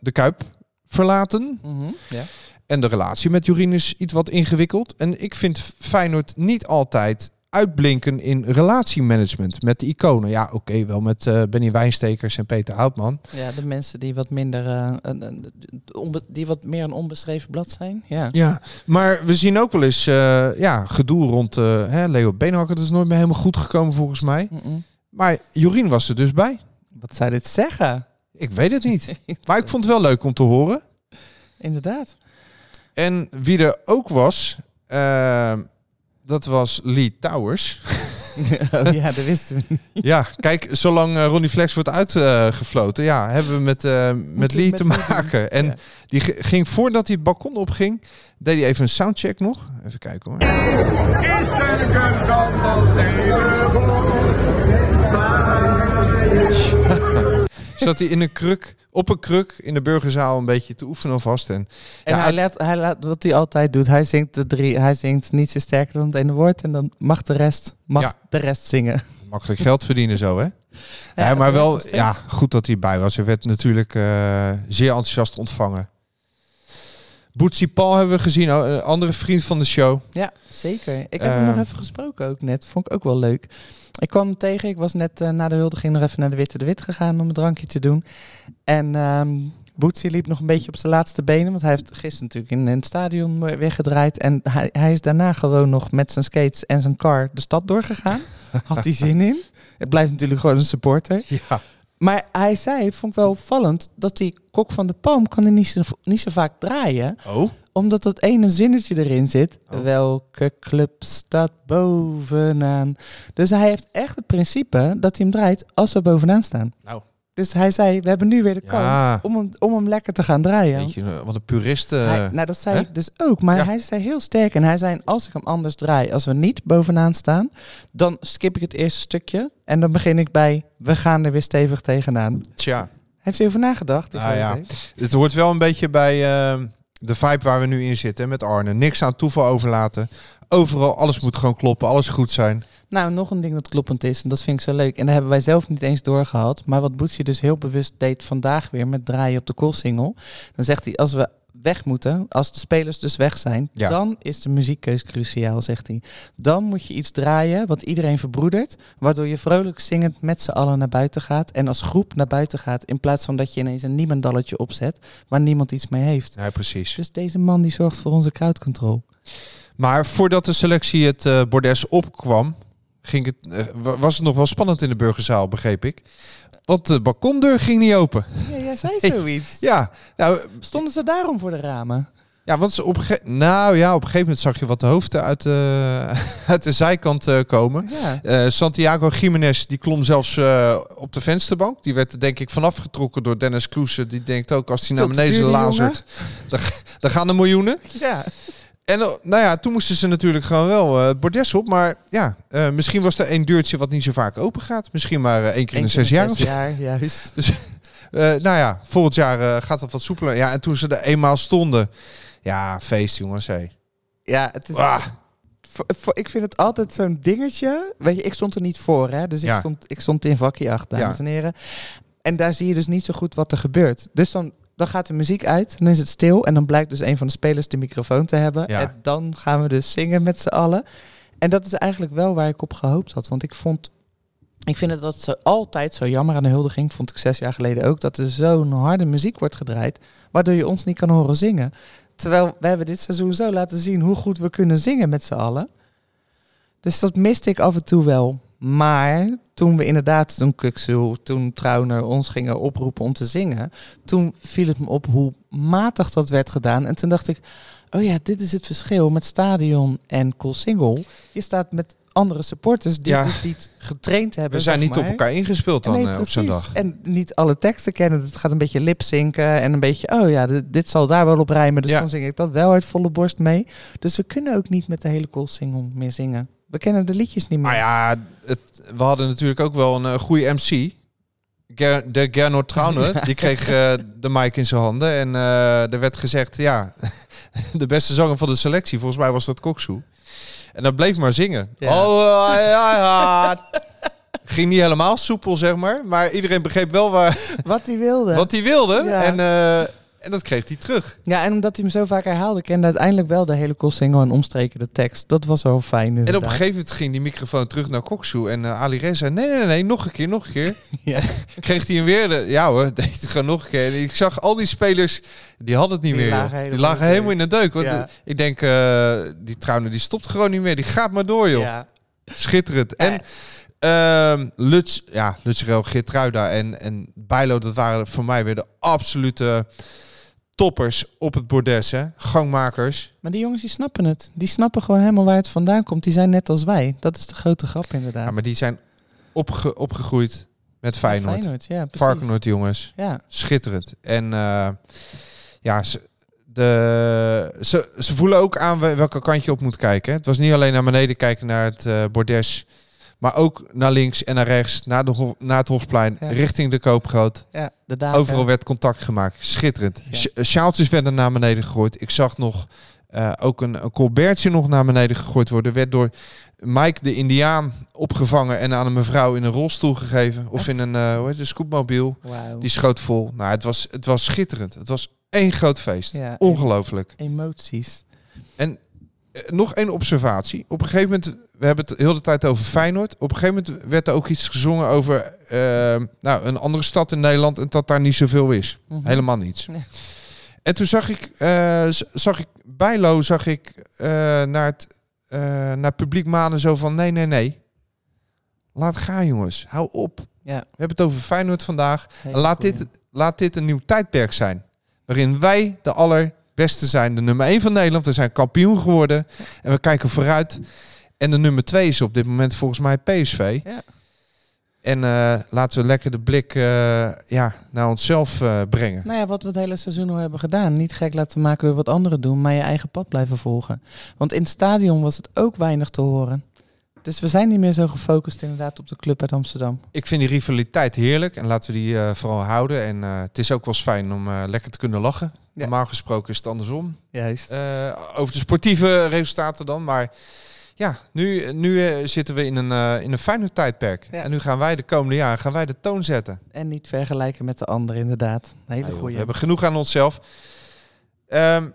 de Kuip verlaten. Mhm. Ja. En de relatie met Jorien is iets wat ingewikkeld. En ik vind Feyenoord niet altijd uitblinken in relatiemanagement met de iconen. Ja, oké, wel met eh, Benny Wijnstekers en Peter Houtman. Ja, de mensen die wat minder, die wat meer een onbeschreven blad zijn. Ja. Ja, maar we zien ook wel eens eh, ja, gedoe rond hè, Leo Beenhakker. Dat is nooit meer helemaal goed gekomen volgens mij. Maar Jorien was er dus bij. Wat zou dit zeggen? Ik weet het niet. Maar ik vond het wel leuk om te horen. Inderdaad. En wie er ook was, eh, dat was Lee Towers. oh ja, dat wisten we niet. Ja, kijk, zolang eh, Ronnie Flex wordt uitgefloten, ja, hebben we met, eh, met Lee met te doen. maken. En Ja. die ging voordat hij het balkon opging, deed hij even een soundcheck nog. Even kijken hoor. Zat hij in een kruk, op een kruk in de burgerzaal een beetje te oefenen alvast. En, En ja, hij, laat, hij laat wat hij altijd doet. Hij zingt de drie. Hij zingt niets is sterker dan het ene woord. En dan mag de rest, mag Ja. de rest zingen. makkelijk geld verdienen zo, hè? Ja, maar wel, nog ja, goed dat hij bij was. Hij werd natuurlijk eh, zeer enthousiast ontvangen. Bootsy Paul hebben we gezien, oh, een andere vriend van de show. Ja, zeker. Ik heb hem nog Ehm. even gesproken ook net. Vond ik ook wel leuk. Ik kwam hem tegen. Ik was net eh, na de huldiging nog even naar de Witte de Wit gegaan om een drankje te doen. En ehm Boetsie liep nog een beetje op zijn laatste benen. Want hij heeft gisteren natuurlijk in, in het stadion weer gedraaid. En hij, hij is daarna gewoon nog met zijn skates en zijn car de stad doorgegaan. Had hij zin in. Het blijft natuurlijk gewoon een supporter. Ja. Maar hij zei, vond ik wel opvallend, dat die kok van de palm kan hij niet zo, niet zo vaak draaien Oh? omdat dat ene zinnetje erin zit. Oh. Welke club staat bovenaan? Dus hij heeft echt het principe dat hij hem draait als we bovenaan staan. Nou. Dus hij zei, we hebben nu weer de Ja. kans om hem, om hem lekker te gaan draaien. Weet je, wat een purist. eh, Hij- nou, dat zei hè? ik dus ook. Maar Ja. hij zei heel sterk. En hij zei, als ik hem anders draai, als we niet bovenaan staan, dan skip ik het eerste stukje. En dan begin ik bij, we gaan er weer stevig tegenaan. tja, Heeft hij over nagedacht? Ik Ah, ja. het hoort wel een beetje bij eh, de vibe waar we nu in zitten met Arne. Niks aan toeval overlaten. Overal, alles moet gewoon kloppen, alles goed zijn. Nou, nog een ding dat kloppend is, en dat vind ik zo leuk. En daar hebben wij zelf niet eens doorgehad. Maar wat Boetje dus heel bewust deed vandaag weer met draaien op de koolsingel. Dan zegt hij, als we weg moeten, als de spelers dus weg zijn, Ja. dan is de muziekkeus cruciaal, zegt hij. Dan moet je iets draaien wat iedereen verbroedert, waardoor je vrolijk zingend met z'n allen naar buiten gaat en als groep naar buiten gaat, in plaats van dat je ineens een niemandalletje opzet waar niemand iets mee heeft. Ja, precies. Dus deze man die zorgt voor onze crowd control. Maar voordat de selectie het eh, bordes opkwam, ging het, eh, wa- was het nog wel spannend in de burgerzaal, begreep ik. Want de balkondeur ging niet open. Ja, jij zei zoiets. Ja, nou, Stonden ze daarom voor de ramen? ja, want ze op nou ja, op een gegeven moment zag je wat de hoofden uit de, uit de zijkant eh, komen. Ja. Santiago Jiménez die klom zelfs op de vensterbank. Die werd er denk ik vanaf getrokken door Dennis Kloesen. Die denkt ook als hij naar beneden lazert, dan, dan gaan er miljoenen. Ja. En eh, nou ja, toen moesten ze natuurlijk gewoon wel eh, het bordes op. Maar ja, eh, misschien was er één deurtje wat niet zo vaak open gaat. Misschien maar één keer in de zes jaar. zes jaar, juist. Eh, nou ja, volgend jaar gaat dat wat soepeler. Ja, en toen ze er eenmaal stonden. Ja, feest jongens. Hey. Ja, het is... Ah, voor- voor- ik vind het altijd zo'n dingetje. Weet je, ik stond er niet voor, hè. Dus ik, Ja. stond, ik stond in vakje 8, dames Ja. en heren. En daar zie je dus niet zo goed wat er gebeurt. Dus dan, dan gaat de muziek uit, dan is het stil. En dan blijkt dus een van de spelers de microfoon te hebben. Ja. En dan gaan we dus zingen met z'n allen. En dat is eigenlijk wel waar ik op gehoopt had. Want ik vond... Ik vind het dat zo altijd zo jammer aan de huldiging. Vond ik zes jaar geleden ook. Dat er zo'n harde muziek wordt gedraaid. Waardoor je ons niet kan horen zingen. Terwijl we hebben dit seizoen zo laten zien hoe goed we kunnen zingen met z'n allen. Dus dat miste ik af en toe wel. Maar toen we inderdaad, toen Kuksu, toen Trauner ons gingen oproepen om te zingen, toen viel het me op hoe matig dat werd gedaan. En toen dacht ik, oh ja, dit is het verschil met stadion en cool single. Je staat met andere supporters die Ja. dus niet getraind hebben. we zijn niet op elkaar ingespeeld dan Nee, eh, op zo'n dag. En niet alle teksten kennen. Het gaat een beetje lipzinken en een beetje, oh ja, dit, dit zal daar wel op rijmen. Dus Ja. dan zing ik dat wel uit volle borst mee. Dus we kunnen ook niet met de hele cool single meer zingen. We kennen de liedjes niet meer. Maar ja, het, we hadden natuurlijk ook wel een eh, goede MC. Ger, de Gernot Trauner, die kreeg eh, de mic in zijn handen. En eh, er werd gezegd, ja, de beste zanger van de selectie, volgens mij was dat Koksu. En dat bleef maar zingen. Ja. Oh, ja, ja. Ging niet helemaal soepel, zeg maar. Maar iedereen begreep wel waar, Wat hij wilde. wat hij wilde. Ja. En, en dat kreeg hij terug. Ja, en omdat hij hem zo vaak herhaalde, kende uiteindelijk wel de hele cool single en omstreken de tekst. Dat was wel fijn. En op een gegeven moment ging die microfoon terug naar Koksu. En eh, Ali Reza zei, nee, nee, nee, nog een keer, nog een keer. Ja. kreeg hij hem weer. De, ja hoor, deed het gewoon nog een keer. En ik zag al die spelers, die hadden het niet Die meer. lagen die lagen de helemaal in de deuk. Want Ja. ik denk, eh, die Trouwner, die stopt gewoon niet meer. Die gaat maar door, joh. Ja. Schitterend. En ehm Lutz, ja, Lutzerel, Geertruida en, en Bijlo, dat waren voor mij weer de absolute toppers op het bordes, hè? Gangmakers. Maar die jongens die snappen het. Die snappen gewoon helemaal waar het vandaan komt. Die zijn net als wij. Dat is de grote grap inderdaad. Ja, maar die zijn opge opgegroeid met Feyenoord. Feyenoord, ja, precies. Varkenoord jongens. Ja. Schitterend. En eh, ja, ze, de, ze, ze voelen ook aan wel- welke kant je op moet kijken. Het was niet alleen naar beneden kijken naar het eh, bordes. Maar ook naar links en naar rechts, naar, de Hof- naar het Hofplein, Ja. richting de Koopgroot. Ja, de dagen. Overal werd contact gemaakt. Schitterend. Ja. Sj- Sjaaltjes werden naar beneden gegooid. Ik zag nog eh, ook een, een colbertje nog naar beneden gegooid worden. Werd door Mike de Indiaan opgevangen en aan een mevrouw in een rolstoel gegeven. Of Echt? in een, eh hoe heet het, scootmobiel. Wauw. Die schoot vol. Nou, het was, het was schitterend. Het was één groot feest. Ja, Ongelooflijk. Emoties. En eh, nog één observatie. Op een gegeven moment, we hebben het heel de tijd over Feyenoord. Op een gegeven moment werd er ook iets gezongen over eh, nou, een andere stad in Nederland en dat daar niet zoveel is. Mhm. Helemaal niets. Nee. En toen zag ik, eh, zag ik Bijlo, zag ik eh, naar het eh, naar het publiek manen zo van nee, nee, nee. Laat gaan jongens, hou op. Ja. We hebben het over Feyenoord vandaag. En laat, dit, laat dit een nieuw tijdperk zijn. Waarin wij de allerbeste zijn. De nummer 1 van Nederland. We zijn kampioen geworden. En we kijken vooruit. En de nummer 2 is op dit moment volgens mij PSV. Ja. En eh, laten we lekker de blik eh, ja, naar onszelf eh, brengen. Nou ja, wat we het hele seizoen al hebben gedaan. Niet gek laten maken door wat anderen doen, maar je eigen pad blijven volgen. Want in het stadion was het ook weinig te horen. Dus we zijn niet meer zo gefocust inderdaad op de club uit Amsterdam. Ik vind die rivaliteit heerlijk. En laten we die vooral houden. En het is ook wel eens fijn om lekker te kunnen lachen. Ja. Normaal gesproken is het andersom. Juist. Over de sportieve resultaten dan. Maar ja, nu, nu eh, zitten we in een, eh in een fijne tijdperk. Ja. En nu gaan wij de komende jaren gaan wij de toon zetten. En niet vergelijken met de anderen inderdaad. Een hele Ja, goede. we hebben genoeg aan onszelf. Ehm,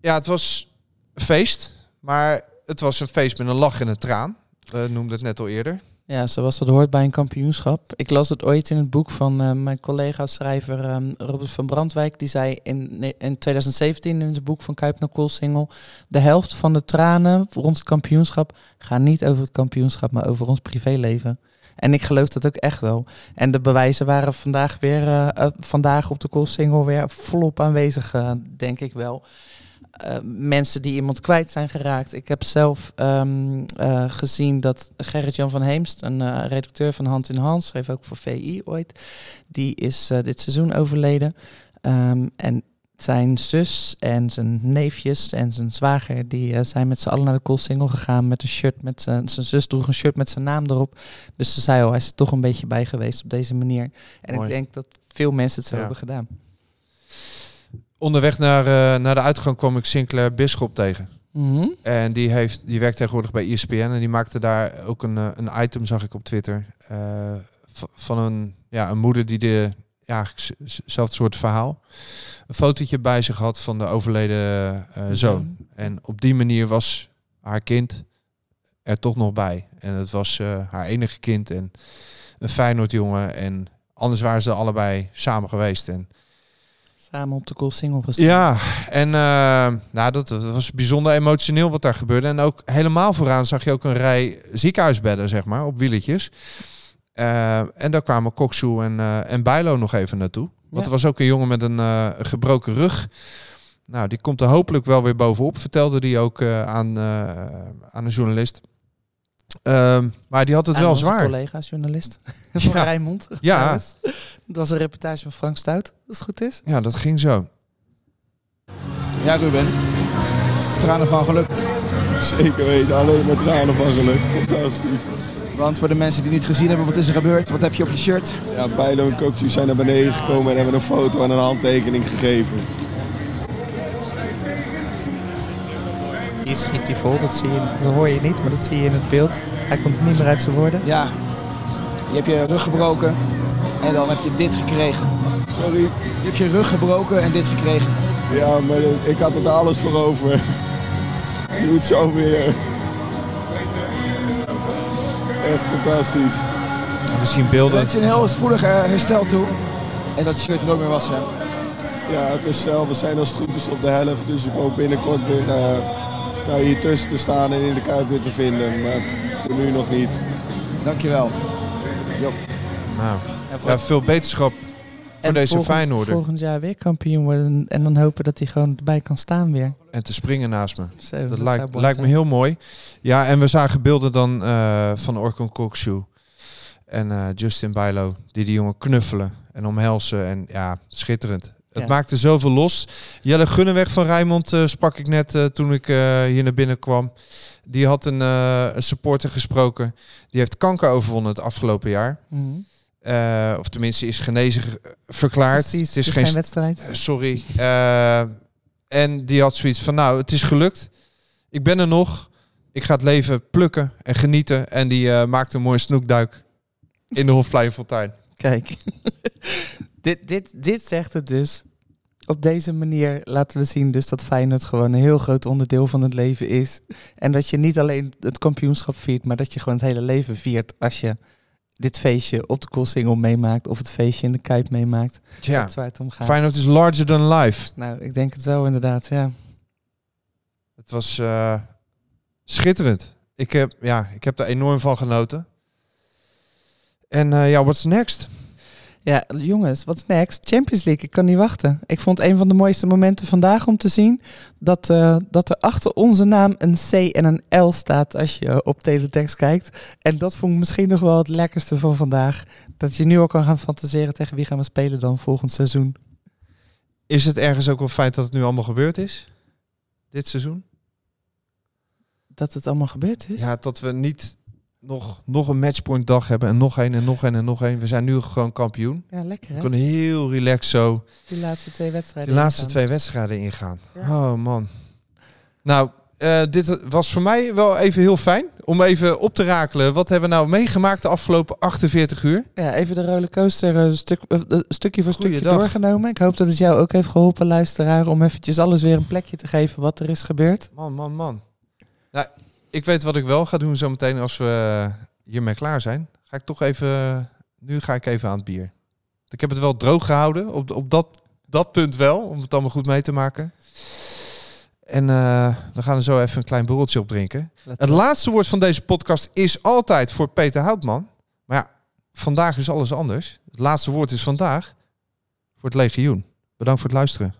ja, het was een feest. Maar het was een feest met een lach en een traan. We noemden het net al eerder. Ja, zoals dat hoort bij een kampioenschap. Ik las het ooit in het boek van eh, mijn collega-schrijver ehm, Robert van Brandwijk. Die zei in, in 2017 in zijn boek van Kuip naar Koolsingel... de helft van de tranen rond het kampioenschap gaan niet over het kampioenschap, maar over ons privéleven. En ik geloof dat ook echt wel. En de bewijzen waren vandaag weer eh, eh, vandaag op de Koolsingel weer volop aanwezig, denk ik wel. Eh, mensen die iemand kwijt zijn geraakt. Ik heb zelf ehm, eh, gezien dat Gerrit-Jan van Heemst, een eh, redacteur van Hand in Hand, schreef ook voor VI ooit, die is dit seizoen overleden. Ehm, en zijn zus en zijn neefjes en zijn zwager, die zijn met z'n allen naar de Koolsingel gegaan met een shirt met zijn, zijn zus droeg een shirt met zijn naam erop. Dus ze zei al, hij is er toch een beetje bij geweest op deze manier. En Mooi. ik denk dat veel mensen het zo Ja. hebben gedaan. Onderweg naar, eh, naar de uitgang kwam ik Sinclair Bisschop tegen. Mhm. En die, heeft, die werkt tegenwoordig bij ESPN. En die maakte daar ook een, eh, een item, zag ik op Twitter. eh, van een, ja, een moeder die de, ja, eigenlijk z- z- hetzelfde soort verhaal. Een fotootje bij zich had van de overleden eh, zoon. En op die manier was haar kind er toch nog bij. En het was haar enige kind en een Feyenoord jongen. En anders waren ze allebei samen geweest. En Samen op de Koolsingel gestaan. ja, en eh, nou, dat, dat was bijzonder emotioneel wat daar gebeurde. En ook helemaal vooraan zag je ook een rij ziekenhuisbedden, zeg maar, op wieletjes. Eh, en daar kwamen Koksoe en, eh en Bijlo nog even naartoe. Want Ja. er was ook een jongen met een gebroken rug. Nou, die komt er hopelijk wel weer bovenop, vertelde hij ook aan, aan een journalist. Ehm, maar die had het Aan wel onze zwaar. collega, journalist van Ja. Rijnmond. Ja. Dat was een reportage van Frank Stout, als het goed is. Ja, dat ging zo. Ja, Ruben. Tranen van geluk. Zeker weten, alleen maar tranen van geluk. Fantastisch. Want voor de mensen die niet gezien hebben, wat is er gebeurd? Wat heb je op je shirt? Ja, Bijlo en Kokju zijn naar beneden gekomen en hebben een foto en een handtekening gegeven. Hier schiet hij vol, dat, zie je, dat hoor je niet, maar dat zie je in het beeld. Hij komt niet meer uit zijn woorden. Ja. Je hebt je rug gebroken en dan heb je dit gekregen. Sorry? Je hebt je rug gebroken en dit gekregen. Ja, maar ik had het alles voor over. Je moet zo weer. Echt fantastisch. Misschien Ik beelden. wens je een heel spoedig eh, herstel toe. En dat shirt nooit meer wassen. Ja, het is stel, we zijn als het goed is op de helft, dus ik hoop binnenkort weer eh, hier tussen te staan en in de kuip weer te vinden. Maar voor nu nog niet. Dankjewel. Job. Nou, ja, veel beterschap Voor deze volgend, Feyenoorder. volgend jaar weer kampioen worden. En dan hopen dat hij gewoon erbij kan staan weer. En te springen naast me. Zo, dat lijkt, me heel mooi. Ja, en we zagen beelden dan eh, van Orkun Kokshoe en eh, Justin Bijlo. Die die jongen knuffelen en omhelzen. En ja, schitterend. Het Ja. maakte zoveel los. Jelle Gunneweg van Rijnmond eh, sprak ik net eh, toen ik eh, hier naar binnen kwam. Die had een, een supporter gesproken. Die heeft kanker overwonnen het afgelopen jaar. Mhm. Of tenminste is genezen ge- verklaard. Precies, het is geen wedstrijd. Sorry. En die had zoiets van, nou, het is gelukt. Ik ben er nog. Ik ga het leven plukken en genieten. En die maakte een mooie snoekduik in de Hofpleinfontein. Kijk, dit, dit, dit zegt het dus. Op deze manier laten we zien dus dat Feyenoord gewoon een heel groot onderdeel van het leven is. En dat je niet alleen het kampioenschap viert, maar dat je gewoon het hele leven viert als je dit feestje op de Koolsingel meemaakt of het feestje in de Kuip meemaakt. Ja, Dat is waar het om gaat. Feyenoord is larger than life. Nou, ik denk het wel inderdaad, ja. Het was eh, schitterend. Ik heb, ja, ik heb er enorm van genoten. En eh, ja, what's next? Ja, jongens, wat is next? Champions League, ik kan niet wachten. Ik vond een van de mooiste momenten vandaag om te zien dat, eh, dat er achter onze naam een C en een L staat als je op teletext kijkt. En dat vond ik misschien nog wel het lekkerste van vandaag. Dat je nu al kan gaan fantaseren tegen wie gaan we spelen dan volgend seizoen. Is het ergens ook wel fijn dat het nu allemaal gebeurd is? Dit seizoen? Dat het allemaal gebeurd is? Ja, dat we niet nog, nog een matchpoint dag hebben en nog een en nog een en nog een. We zijn nu gewoon kampioen. Ja, lekker We hè? kunnen heel relaxed zo Die laatste twee wedstrijden. de laatste ingaan. twee wedstrijden ingaan. Oh man. Nou, eh, dit was voor mij wel even heel fijn om even op te rakelen. Wat hebben we nou meegemaakt de afgelopen 48 uur? Ja, even de rollercoaster eh, stuk, eh, stukje voor stukje doorgenomen. Ik hoop dat het jou ook heeft geholpen, luisteraar, om eventjes alles weer een plekje te geven wat er is gebeurd. Man, man, man. Nou, ik weet wat ik wel ga doen zometeen als we hiermee klaar zijn. Ga ik toch even... Nu ga ik even aan het bier. Ik heb het wel droog gehouden. Op, op dat, dat punt wel. Om het allemaal goed mee te maken. En eh, we gaan er zo even een klein borreltje op drinken. Het laatste woord van deze podcast is altijd voor Peter Houtman. Maar ja, vandaag is alles anders. Het laatste woord is vandaag voor het legioen. Bedankt voor het luisteren.